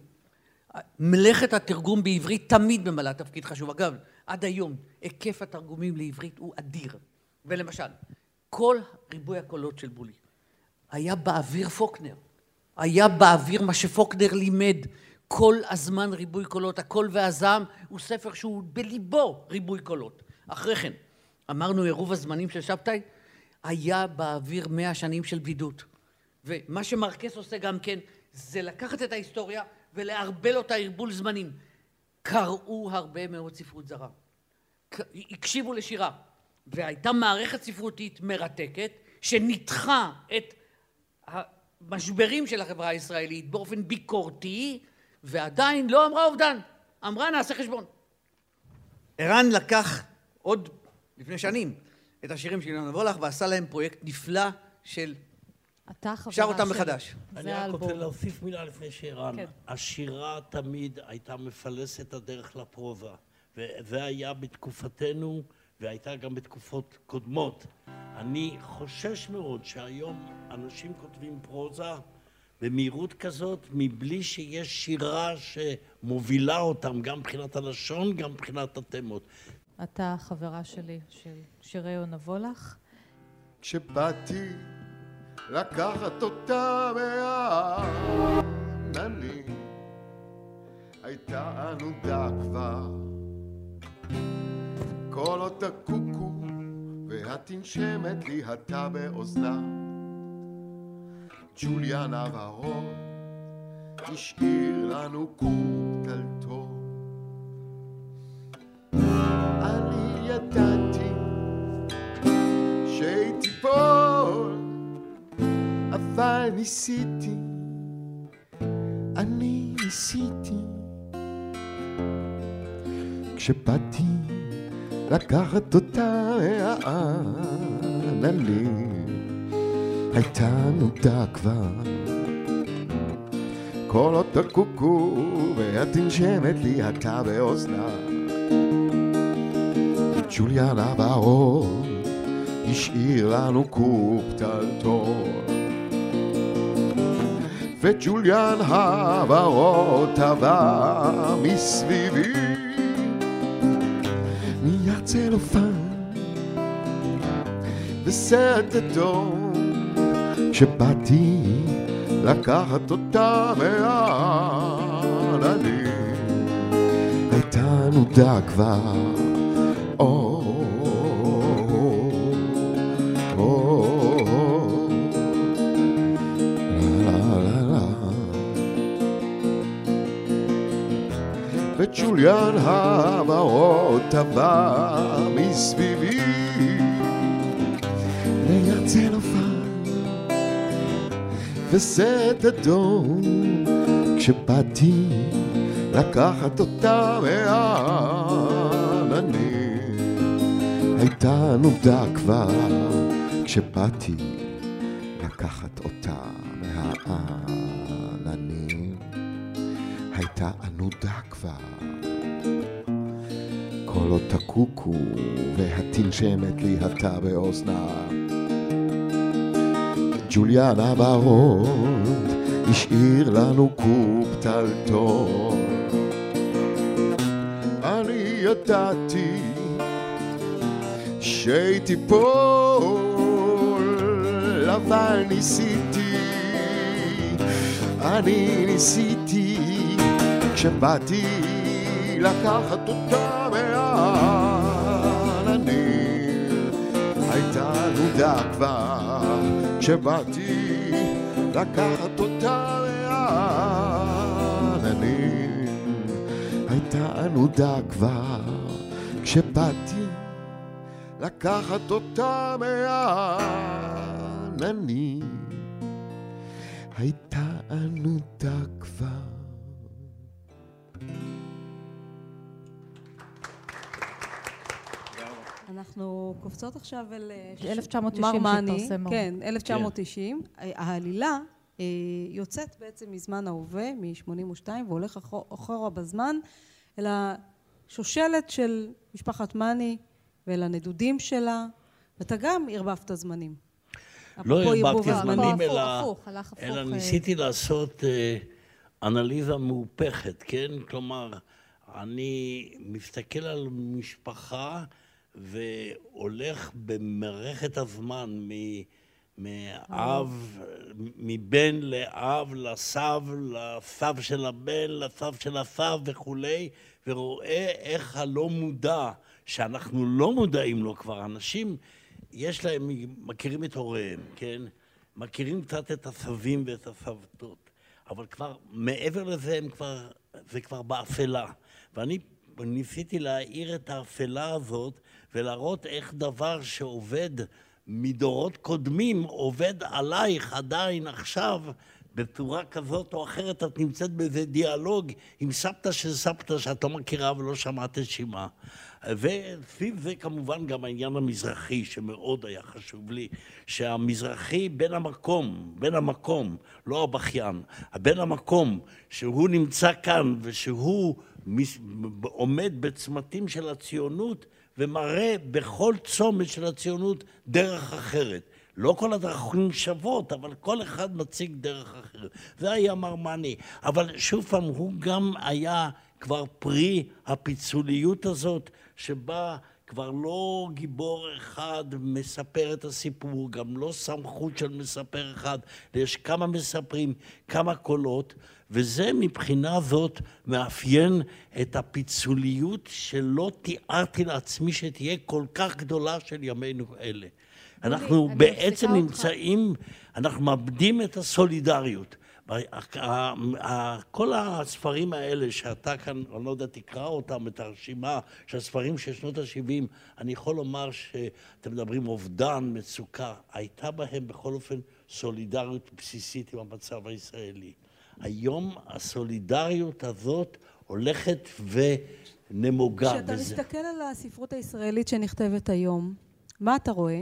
מלאכת התרגום בעברית תמיד ממלאה תפקיד חשוב. אגב, עד היום היקף התרגומים לעברית הוא אדיר. ולמשל, כל ריבוי הקולות של בולי היה באוויר פוקנר. היה באוויר מה שפוקנר לימד. כל הזמן ריבוי קולות, הקול והזעם הוא ספר שהוא בליבו ריבוי קולות. אחרי כן, אמרנו עירוב הזמנים של שבתאי, היה באוויר מאה שנים של בדידות. ומה שמרקס עושה גם כן, זה לקחת את ההיסטוריה ולערבל אותה ערבול זמנים. קראו הרבה מאוד ספרות זרה. הקשיבו לשירה. והייתה מערכת ספרותית מרתקת, שניתחה את המשברים של החברה הישראלית באופן ביקורתי, ועדיין לא אמרה אובדן. אמרה נעשה חשבון. ערן לקח עוד לפני שנים את השירים של אילן נבולח ועשה להם פרויקט נפלא של שר אותם מחדש. אני רק רוצה להוסיף מילה לפני שערן. כן. השירה תמיד הייתה מפלסת הדרך לפרוזה, וזה היה בתקופתנו והייתה גם בתקופות קודמות. אני חושש מאוד שהיום אנשים כותבים פרוזה במהירות כזאת, מבלי שיש שירה שמובילה אותם, גם מבחינת הלשון, גם מבחינת התמות. אתה חברה שלי, של שירי יונה וולך. כשבאתי לקחת אותה מהעננים, הייתה ענודה כבר. קולות הקוקו והתנשמת ליהתה באוזנה. ג'וליאן אברון השאיר לנו קוב דלתו. אני ידעתי שהיא תיפול, אבל ניסיתי, אני ניסיתי. כשבאתי לקחת אותה מהעננים, הייתה נודה כבר. קולות הקוקו והתנשמת לי אתה באוזנה. ג'וליאן אברון השאיר לנו קופ טלטול. וג'וליאן הוורוד טבע מסביבי צלופן וסרט אדום כשבאתי לקחת אותה מהעננים הייתה נודה כבר וג'וליאן הוורוד טבע מסביבי. ליד צלופן וסט אדום כשבאתי לקחת אותה מהעננים. הייתה נודה כבר כשבאתי לקחת אותה הייתה ענודה כבר קולות הקוקו והתנשמת ליהתה באוזנה. ג'וליאנה ברוד השאיר לנו קוב טלטול. אני ידעתי שהיא תיפול, אבל ניסיתי, אני ניסיתי כשבאתי לקחת אותה מהעננים. הייתה נודה כבר כשבאתי לקחת אותה מהעננים. הייתה נודה כבר כשבאתי לקחת אותה מהעננים. אנחנו קופצות עכשיו אל... אה, ש- 1990 מר מאני. שהתפרסם. כן, 1990. העלילה אה, יוצאת בעצם מזמן ההווה, מ-82, והולך אחו- אחורה בזמן, אל השושלת של משפחת מאני ואל הנדודים שלה, ואתה גם ערבבת זמנים. לא ערבבתי הזמנים. זמנים, אלא, הפוך, הלך הפוך, אלא אה. ניסיתי לעשות אה, אנליזה מהופכת, כן? כלומר, אני מסתכל על משפחה והולך במערכת הזמן מ... מאב, מבן לאב, לסב, לסב של הבן, לסב של הסב וכולי, ורואה איך הלא מודע, שאנחנו לא מודעים לו כבר, אנשים, יש להם, מכירים את הוריהם, כן? מכירים קצת את הסבים ואת הסבתות, אבל כבר מעבר לזה הם כבר, זה כבר באפלה. ואני ניסיתי להאיר את האפלה הזאת ולהראות איך דבר שעובד מדורות קודמים עובד עלייך עדיין עכשיו בצורה כזאת או אחרת את נמצאת באיזה דיאלוג עם סבתא של סבתא שאת לא מכירה ולא שמעת את שמה. וסביב זה כמובן גם העניין המזרחי שמאוד היה חשוב לי, שהמזרחי בן המקום, בן המקום, לא הבכיין, הבן המקום, שהוא נמצא כאן ושהוא עומד בצמתים של הציונות ומראה בכל צומת של הציונות דרך אחרת. לא כל הדרכים שוות, אבל כל אחד מציג דרך אחרת. זה היה מר מאני. אבל שוב פעם, הוא גם היה כבר פרי הפיצוליות הזאת, שבה כבר לא גיבור אחד מספר את הסיפור, גם לא סמכות של מספר אחד, יש כמה מספרים, כמה קולות, וזה מבחינה זאת מאפיין את הפיצוליות שלא תיארתי לעצמי שתהיה כל כך גדולה של ימינו אלה. אנחנו בעצם. נמצאים, אנחנו מאבדים את הסולידריות. כל הספרים האלה שאתה כאן, אני לא יודע, תקרא אותם, את הרשימה של הספרים של שנות ה-70, אני יכול לומר שאתם מדברים אובדן, מצוקה, הייתה בהם בכל אופן סולידריות בסיסית עם המצב הישראלי. היום הסולידריות הזאת הולכת ונמוגה. כשאתה מסתכל על הספרות הישראלית שנכתבת היום, מה אתה רואה?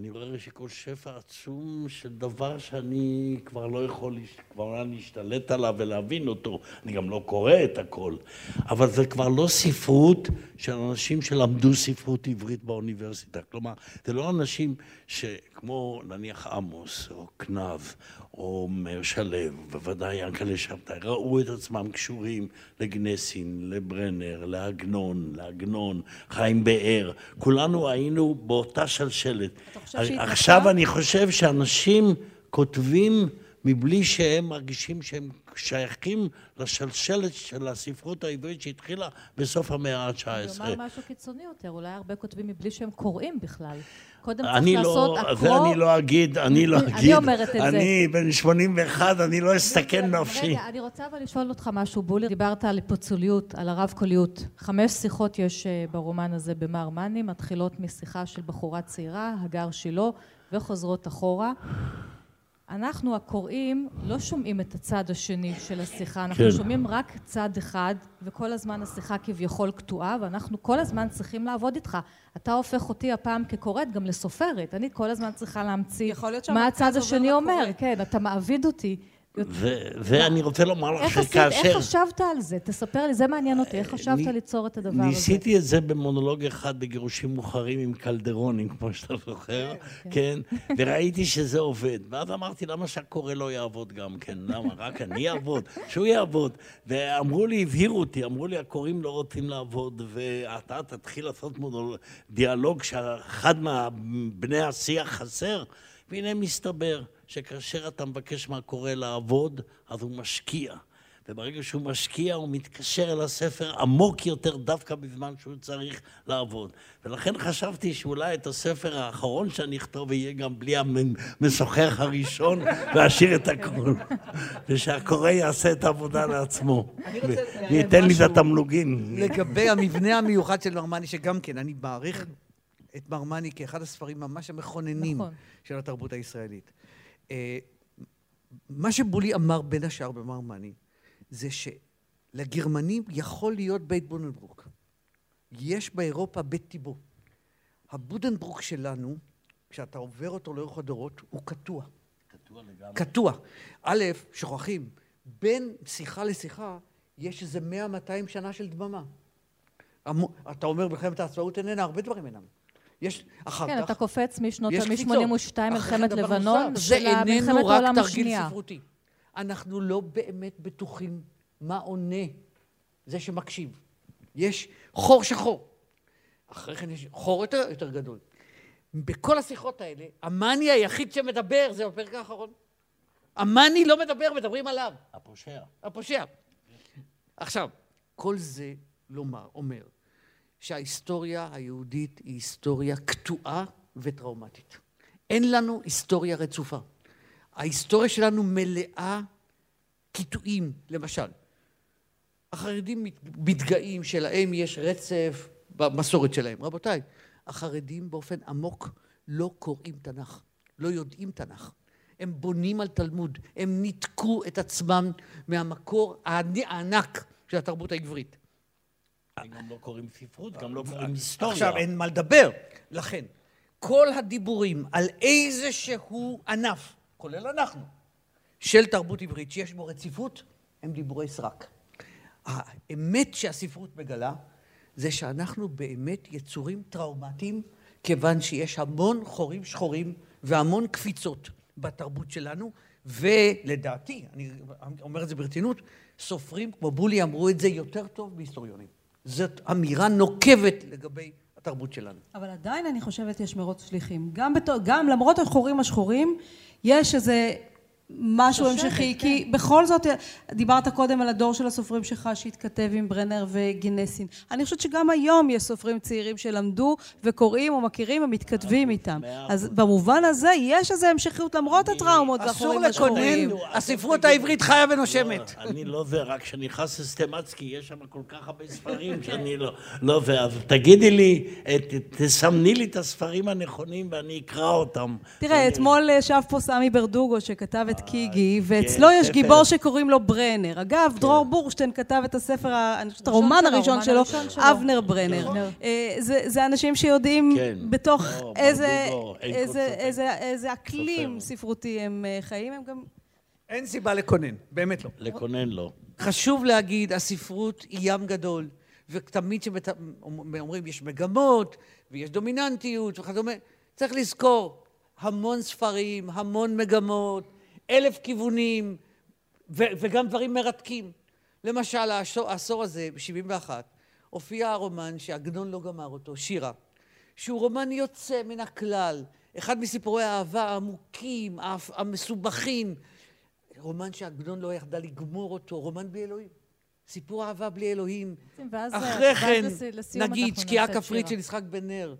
אני רואה שכל שפע עצום של דבר שאני כבר לא יכול כבר לא להשתלט עליו ולהבין אותו. אני גם לא קורא את הכל. אבל זה כבר לא ספרות של אנשים שלמדו ספרות עברית באוניברסיטה. כלומר, זה לא אנשים שכמו נניח עמוס, או כנב, או מאיר שלו, בוודאי ינקלה שבתאי, ראו את עצמם קשורים לגנסין, לברנר, לעגנון, לעגנון, חיים באר. כולנו היינו באותה שלשלת. אתה חושב שהתנתקה? עכשיו אני חושב שאנשים כותבים מבלי שהם מרגישים שהם שייכים לשלשלת של הספרות העברית שהתחילה בסוף המאה אני ה-19. אומר משהו קיצוני יותר, אולי הרבה כותבים מבלי שהם קוראים בכלל. קודם צריך אני לעשות לא, הקרוא... זה אני לא אגיד, אני לא אני אגיד. אומרת את זה. אני בן 81, אני לא אסתכן נפשי. רגע, אני רוצה אבל לשאול אותך משהו, בולי. דיברת על פיצוליות, על הרב-קוליות. חמש שיחות יש אה, ברומן הזה במר מאני, מתחילות משיחה של בחורה צעירה, הגר שילה, וחוזרות אחורה. אנחנו הקוראים לא שומעים את הצד השני של השיחה, אנחנו כן. שומעים רק צד אחד, וכל הזמן השיחה כביכול קטועה, ואנחנו כל הזמן צריכים לעבוד איתך. אתה הופך אותי הפעם כקוראת גם לסופרת, אני כל הזמן צריכה להמציא מה הצד השני אומר. כן, אתה מעביד אותי. ואני רוצה לומר לך עשית, איך שכאשר... חשבת על זה? תספר לי, זה מעניין אותי, איך חשבת אני- ליצור את הדבר הזה? ניסיתי את זה במונולוג אחד בגירושים מאוחרים עם קלדרונים, כמו שאתה זוכר, כן, וראיתי שזה עובד. ואז אמרתי, למה שהקורא לא יעבוד גם כן? למה? רק אני אעבוד? שהוא יעבוד. ואמרו לי, הבהירו אותי, אמרו לי, הקוראים לא רוצים לעבוד, ואתה תתחיל לעשות. דיאלוג שאחד מבני השיח חסר. והנה מסתבר שכאשר אתה מבקש מהקורא לעבוד, אז הוא משקיע. וברגע שהוא משקיע הוא מתקשר אל הספר עמוק יותר דווקא בזמן שהוא צריך לעבוד. ולכן חשבתי שאולי את הספר האחרון שאני אכתוב יהיה גם בלי המשוחח הראשון ואשאיר את הכול. ושהקורא יעשה את העבודה לעצמו. וייתן לי את התמלוגים. לגבי המבנה המיוחד של מרמני, שגם כן, אני מעריך את מרמני כאחד הספרים ממש המכוננים נכון. של התרבות הישראלית. אה, מה שבולי אמר בין השאר במרמני, זה שלגרמנים יכול להיות בית בוננברוק. יש באירופה בית טיבו. הבודנברוק שלנו, כשאתה עובר אותו לאורך הדורות, הוא קטוע. קטוע לגמרי. קטוע. א', שוכחים, בין שיחה לשיחה יש איזה מאה, מאתיים שנה של דממה. אתה אומר מלחמת העצמאות איננה, הרבה דברים אינם. יש אחר כן, כך... כן, אתה קופץ משנות מ-82, מלחמת לבנון, זה איננו רק תרגיל ספרותי. אנחנו לא באמת בטוחים מה עונה זה שמקשיב. יש חור שחור. אחרי כן יש חור יותר, יותר גדול. בכל השיחות האלה, המאני היחיד שמדבר זה בפרק האחרון. המאני לא מדבר, מדברים עליו. הפושע. הפושע. עכשיו, כל זה לומר, אומר, שההיסטוריה היהודית היא היסטוריה קטועה וטראומטית. אין לנו היסטוריה רצופה. ההיסטוריה שלנו מלאה קיטועים, למשל. החרדים מתגאים שלהם יש רצף במסורת שלהם. רבותיי, החרדים באופן עמוק לא קוראים תנ"ך, לא יודעים תנ"ך. הם בונים על תלמוד, הם ניתקו את עצמם מהמקור הענק של התרבות העברית. גם לא קוראים ספרות, גם לא קוראים היסטוריה. עכשיו, אין מה לדבר. לכן, כל הדיבורים על איזשהו ענף, כולל אנחנו, של תרבות עברית שיש בו רציפות, הם דיבורי סרק. האמת שהספרות מגלה זה שאנחנו באמת יצורים טראומטיים, כיוון שיש המון חורים שחורים והמון קפיצות בתרבות שלנו, ולדעתי, אני אומר את זה ברצינות, סופרים כמו בולי אמרו את זה יותר טוב מהיסטוריונים. זאת אמירה נוקבת לגבי התרבות שלנו. אבל עדיין אני חושבת יש מרוץ שליחים. גם, בתור, גם למרות החורים השחורים, יש איזה משהו המשכי, כן. כי בכל זאת, דיברת קודם על הדור של הסופרים שלך שהתכתב עם ברנר וגינסין. אני חושבת שגם היום יש סופרים צעירים שלמדו וקוראים או מכירים ומתכתבים איתם. אז במובן הזה יש איזו המשכיות למרות הטראומות והחורים השחורים. אסור לקונן, הספרות העברית חיה ונושמת. לא, אני לא זה, רק כשנכנס לסטמצקי, יש שם כל כך הרבה ספרים שאני לא... לא זה, אז תגידי לי, תסמני לי את הספרים הנכונים ואני אקרא אותם. תראה, אתמול ישב פה סמי ברדוגו שכתב את קיגי, ואצלו כן, יש גיבור שקוראים לו ברנר. אגב, כן. דרור בורשטיין כתב את הספר, אני חושבת, הרומן הראשון שלו, אבנר ברנר. נכון. אה, זה אנשים שיודעים כן. בתוך איזה אקלים ספרותי הם אה, חיים, הם גם... אין סיבה לקונן, באמת לא. לקונן לא. חשוב להגיד, הספרות היא ים גדול, ותמיד שאומרים יש מגמות, ויש דומיננטיות וכדומה, צריך לזכור, המון ספרים, המון מגמות, אלף כיוונים, ו- וגם דברים מרתקים. למשל, העשור, העשור הזה, ב-71, הופיע הרומן שעגנון לא גמר אותו, שירה, שהוא רומן יוצא מן הכלל, אחד מסיפורי האהבה העמוקים, המסובכים, רומן שעגנון לא יחדה לגמור אותו, רומן בלי אלוהים. סיפור אהבה בלי אלוהים. אחרי כן, נגיד, שקיעה כפרית של יצחק בן נר.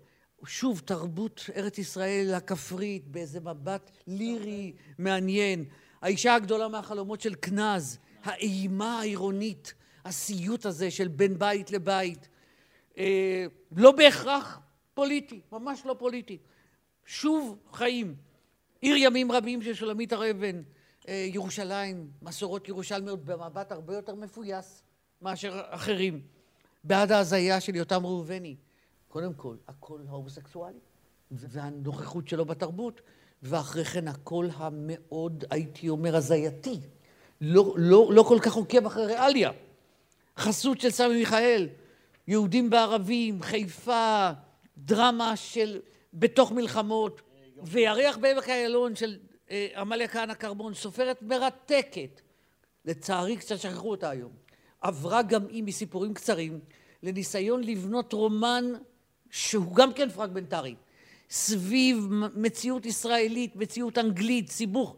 שוב, תרבות ארץ ישראל הכפרית באיזה מבט לירי מעניין. האישה הגדולה מהחלומות של כנז, האימה העירונית, הסיוט הזה של בין בית לבית. אה, לא בהכרח פוליטי, ממש לא פוליטי. שוב חיים. עיר ימים רבים של שולמית הר אבן, אה, ירושלים, מסורות ירושלמיות במבט הרבה יותר מפויס מאשר אחרים. בעד ההזיה של יותם ראובני. קודם כל, הקול ההומוסקסואלי, והנוכחות שלו בתרבות, ואחרי כן הקול המאוד, הייתי אומר, הזייתי. לא, לא, לא כל כך עוקב אחרי ריאליה. חסות של סמי מיכאל, יהודים בערבים, חיפה, דרמה של בתוך מלחמות, וירח בעמק איילון של אה, עמליה כהנא כרמון, סופרת מרתקת. לצערי קצת שכחו אותה היום. עברה גם היא מסיפורים קצרים לניסיון לבנות רומן שהוא גם כן פרגמנטרי, סביב מציאות ישראלית, מציאות אנגלית, סיבוך.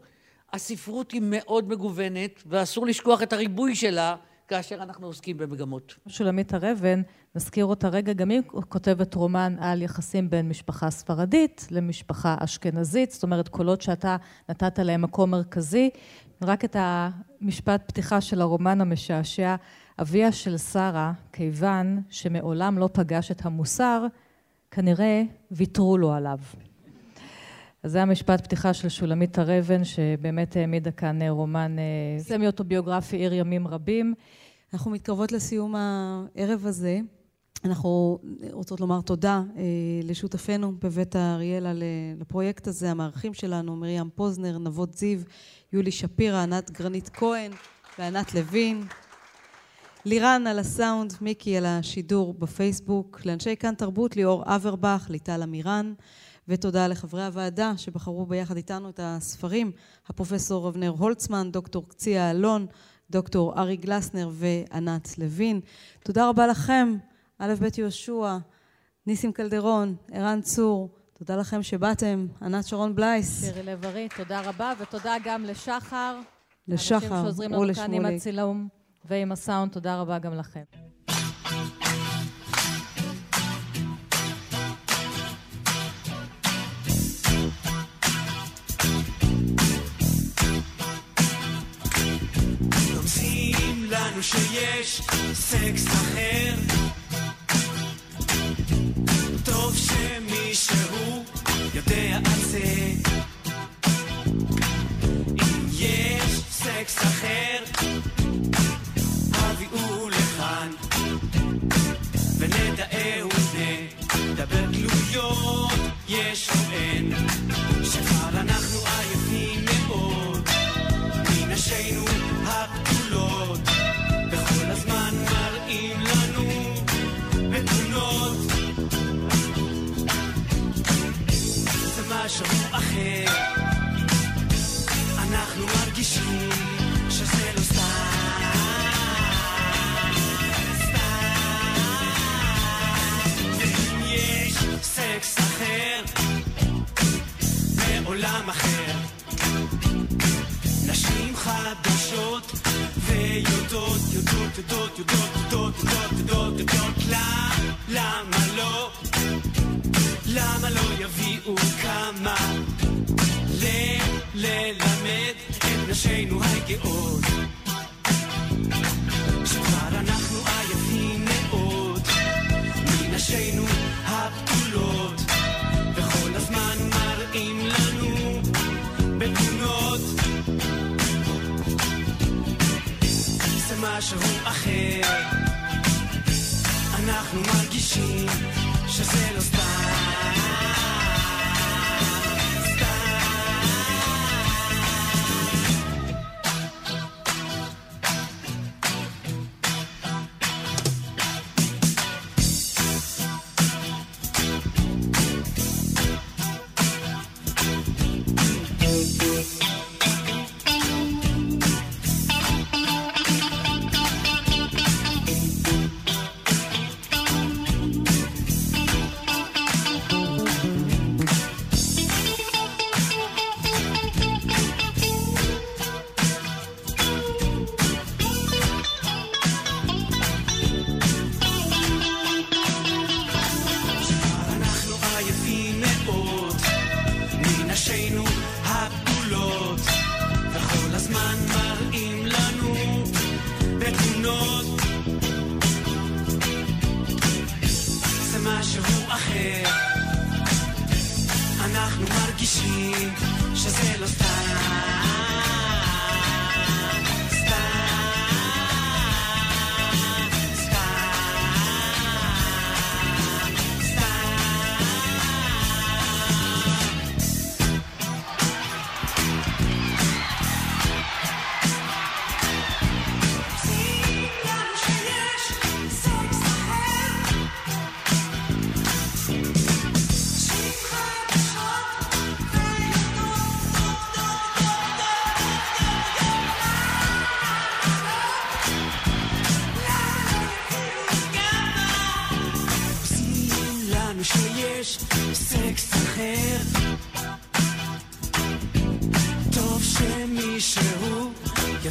הספרות היא מאוד מגוונת, ואסור לשכוח את הריבוי שלה כאשר אנחנו עוסקים במגמות. שולמית הר אבן, נזכיר אותה רגע, גם היא כותבת רומן על יחסים בין משפחה ספרדית למשפחה אשכנזית, זאת אומרת קולות שאתה נתת להם מקום מרכזי. רק את המשפט פתיחה של הרומן המשעשע, אביה של שרה, כיוון שמעולם לא פגש את המוסר, כנראה ויתרו לו עליו. אז זה המשפט פתיחה של שולמית הר אבן, שבאמת העמידה כאן רומן אה, סמי אוטוביוגרפי עיר ימים רבים. אנחנו מתקרבות לסיום הערב הזה. אנחנו רוצות לומר תודה אה, לשותפינו בבית האריאלה לפרויקט הזה, המארחים שלנו, מרים פוזנר, נבות זיו, יולי שפירא, ענת גרנית כהן וענת לוין. לירן על הסאונד, מיקי על השידור בפייסבוק, לאנשי כאן תרבות, ליאור אברבך, ליטל אמירן. ותודה לחברי הוועדה שבחרו ביחד איתנו את הספרים, הפרופסור אבנר הולצמן, דוקטור קציה אלון, דוקטור ארי גלסנר וענת לוין. תודה רבה לכם, א' ב' יהושע, ניסים קלדרון, ערן צור, תודה לכם שבאתם, ענת שרון בלייס. שירי לב-ארי, תודה רבה, ותודה גם לשחר. לשחר ולשמוליק. אנשים שעוזרים לנו כאן עם הצילום ועם הסאונד, תודה רבה גם לכם. שיש סקס אחר טוב שמישהו יודע על זה אם יש סקס אחר חדשות ויודעות, יודעות, יודעות, יודעות, יודעות, יודעות, יודעות, יודעות, למה לא? למה לא יביאו כמה ללמד את נשינו הגאות? משהו אחר. אנחנו מרגישים שזה לא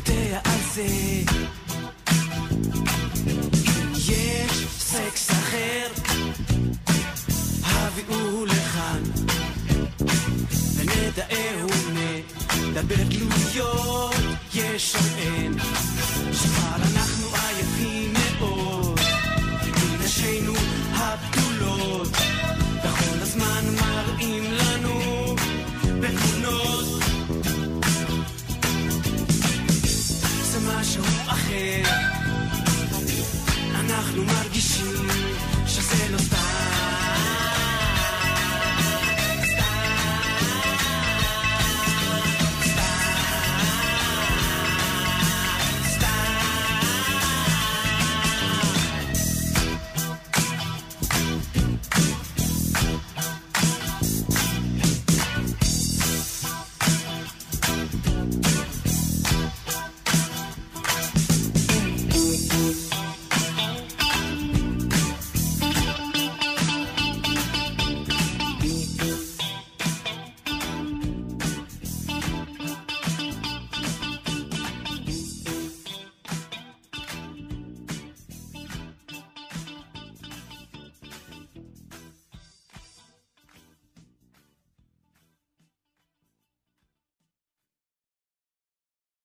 יודע על זה.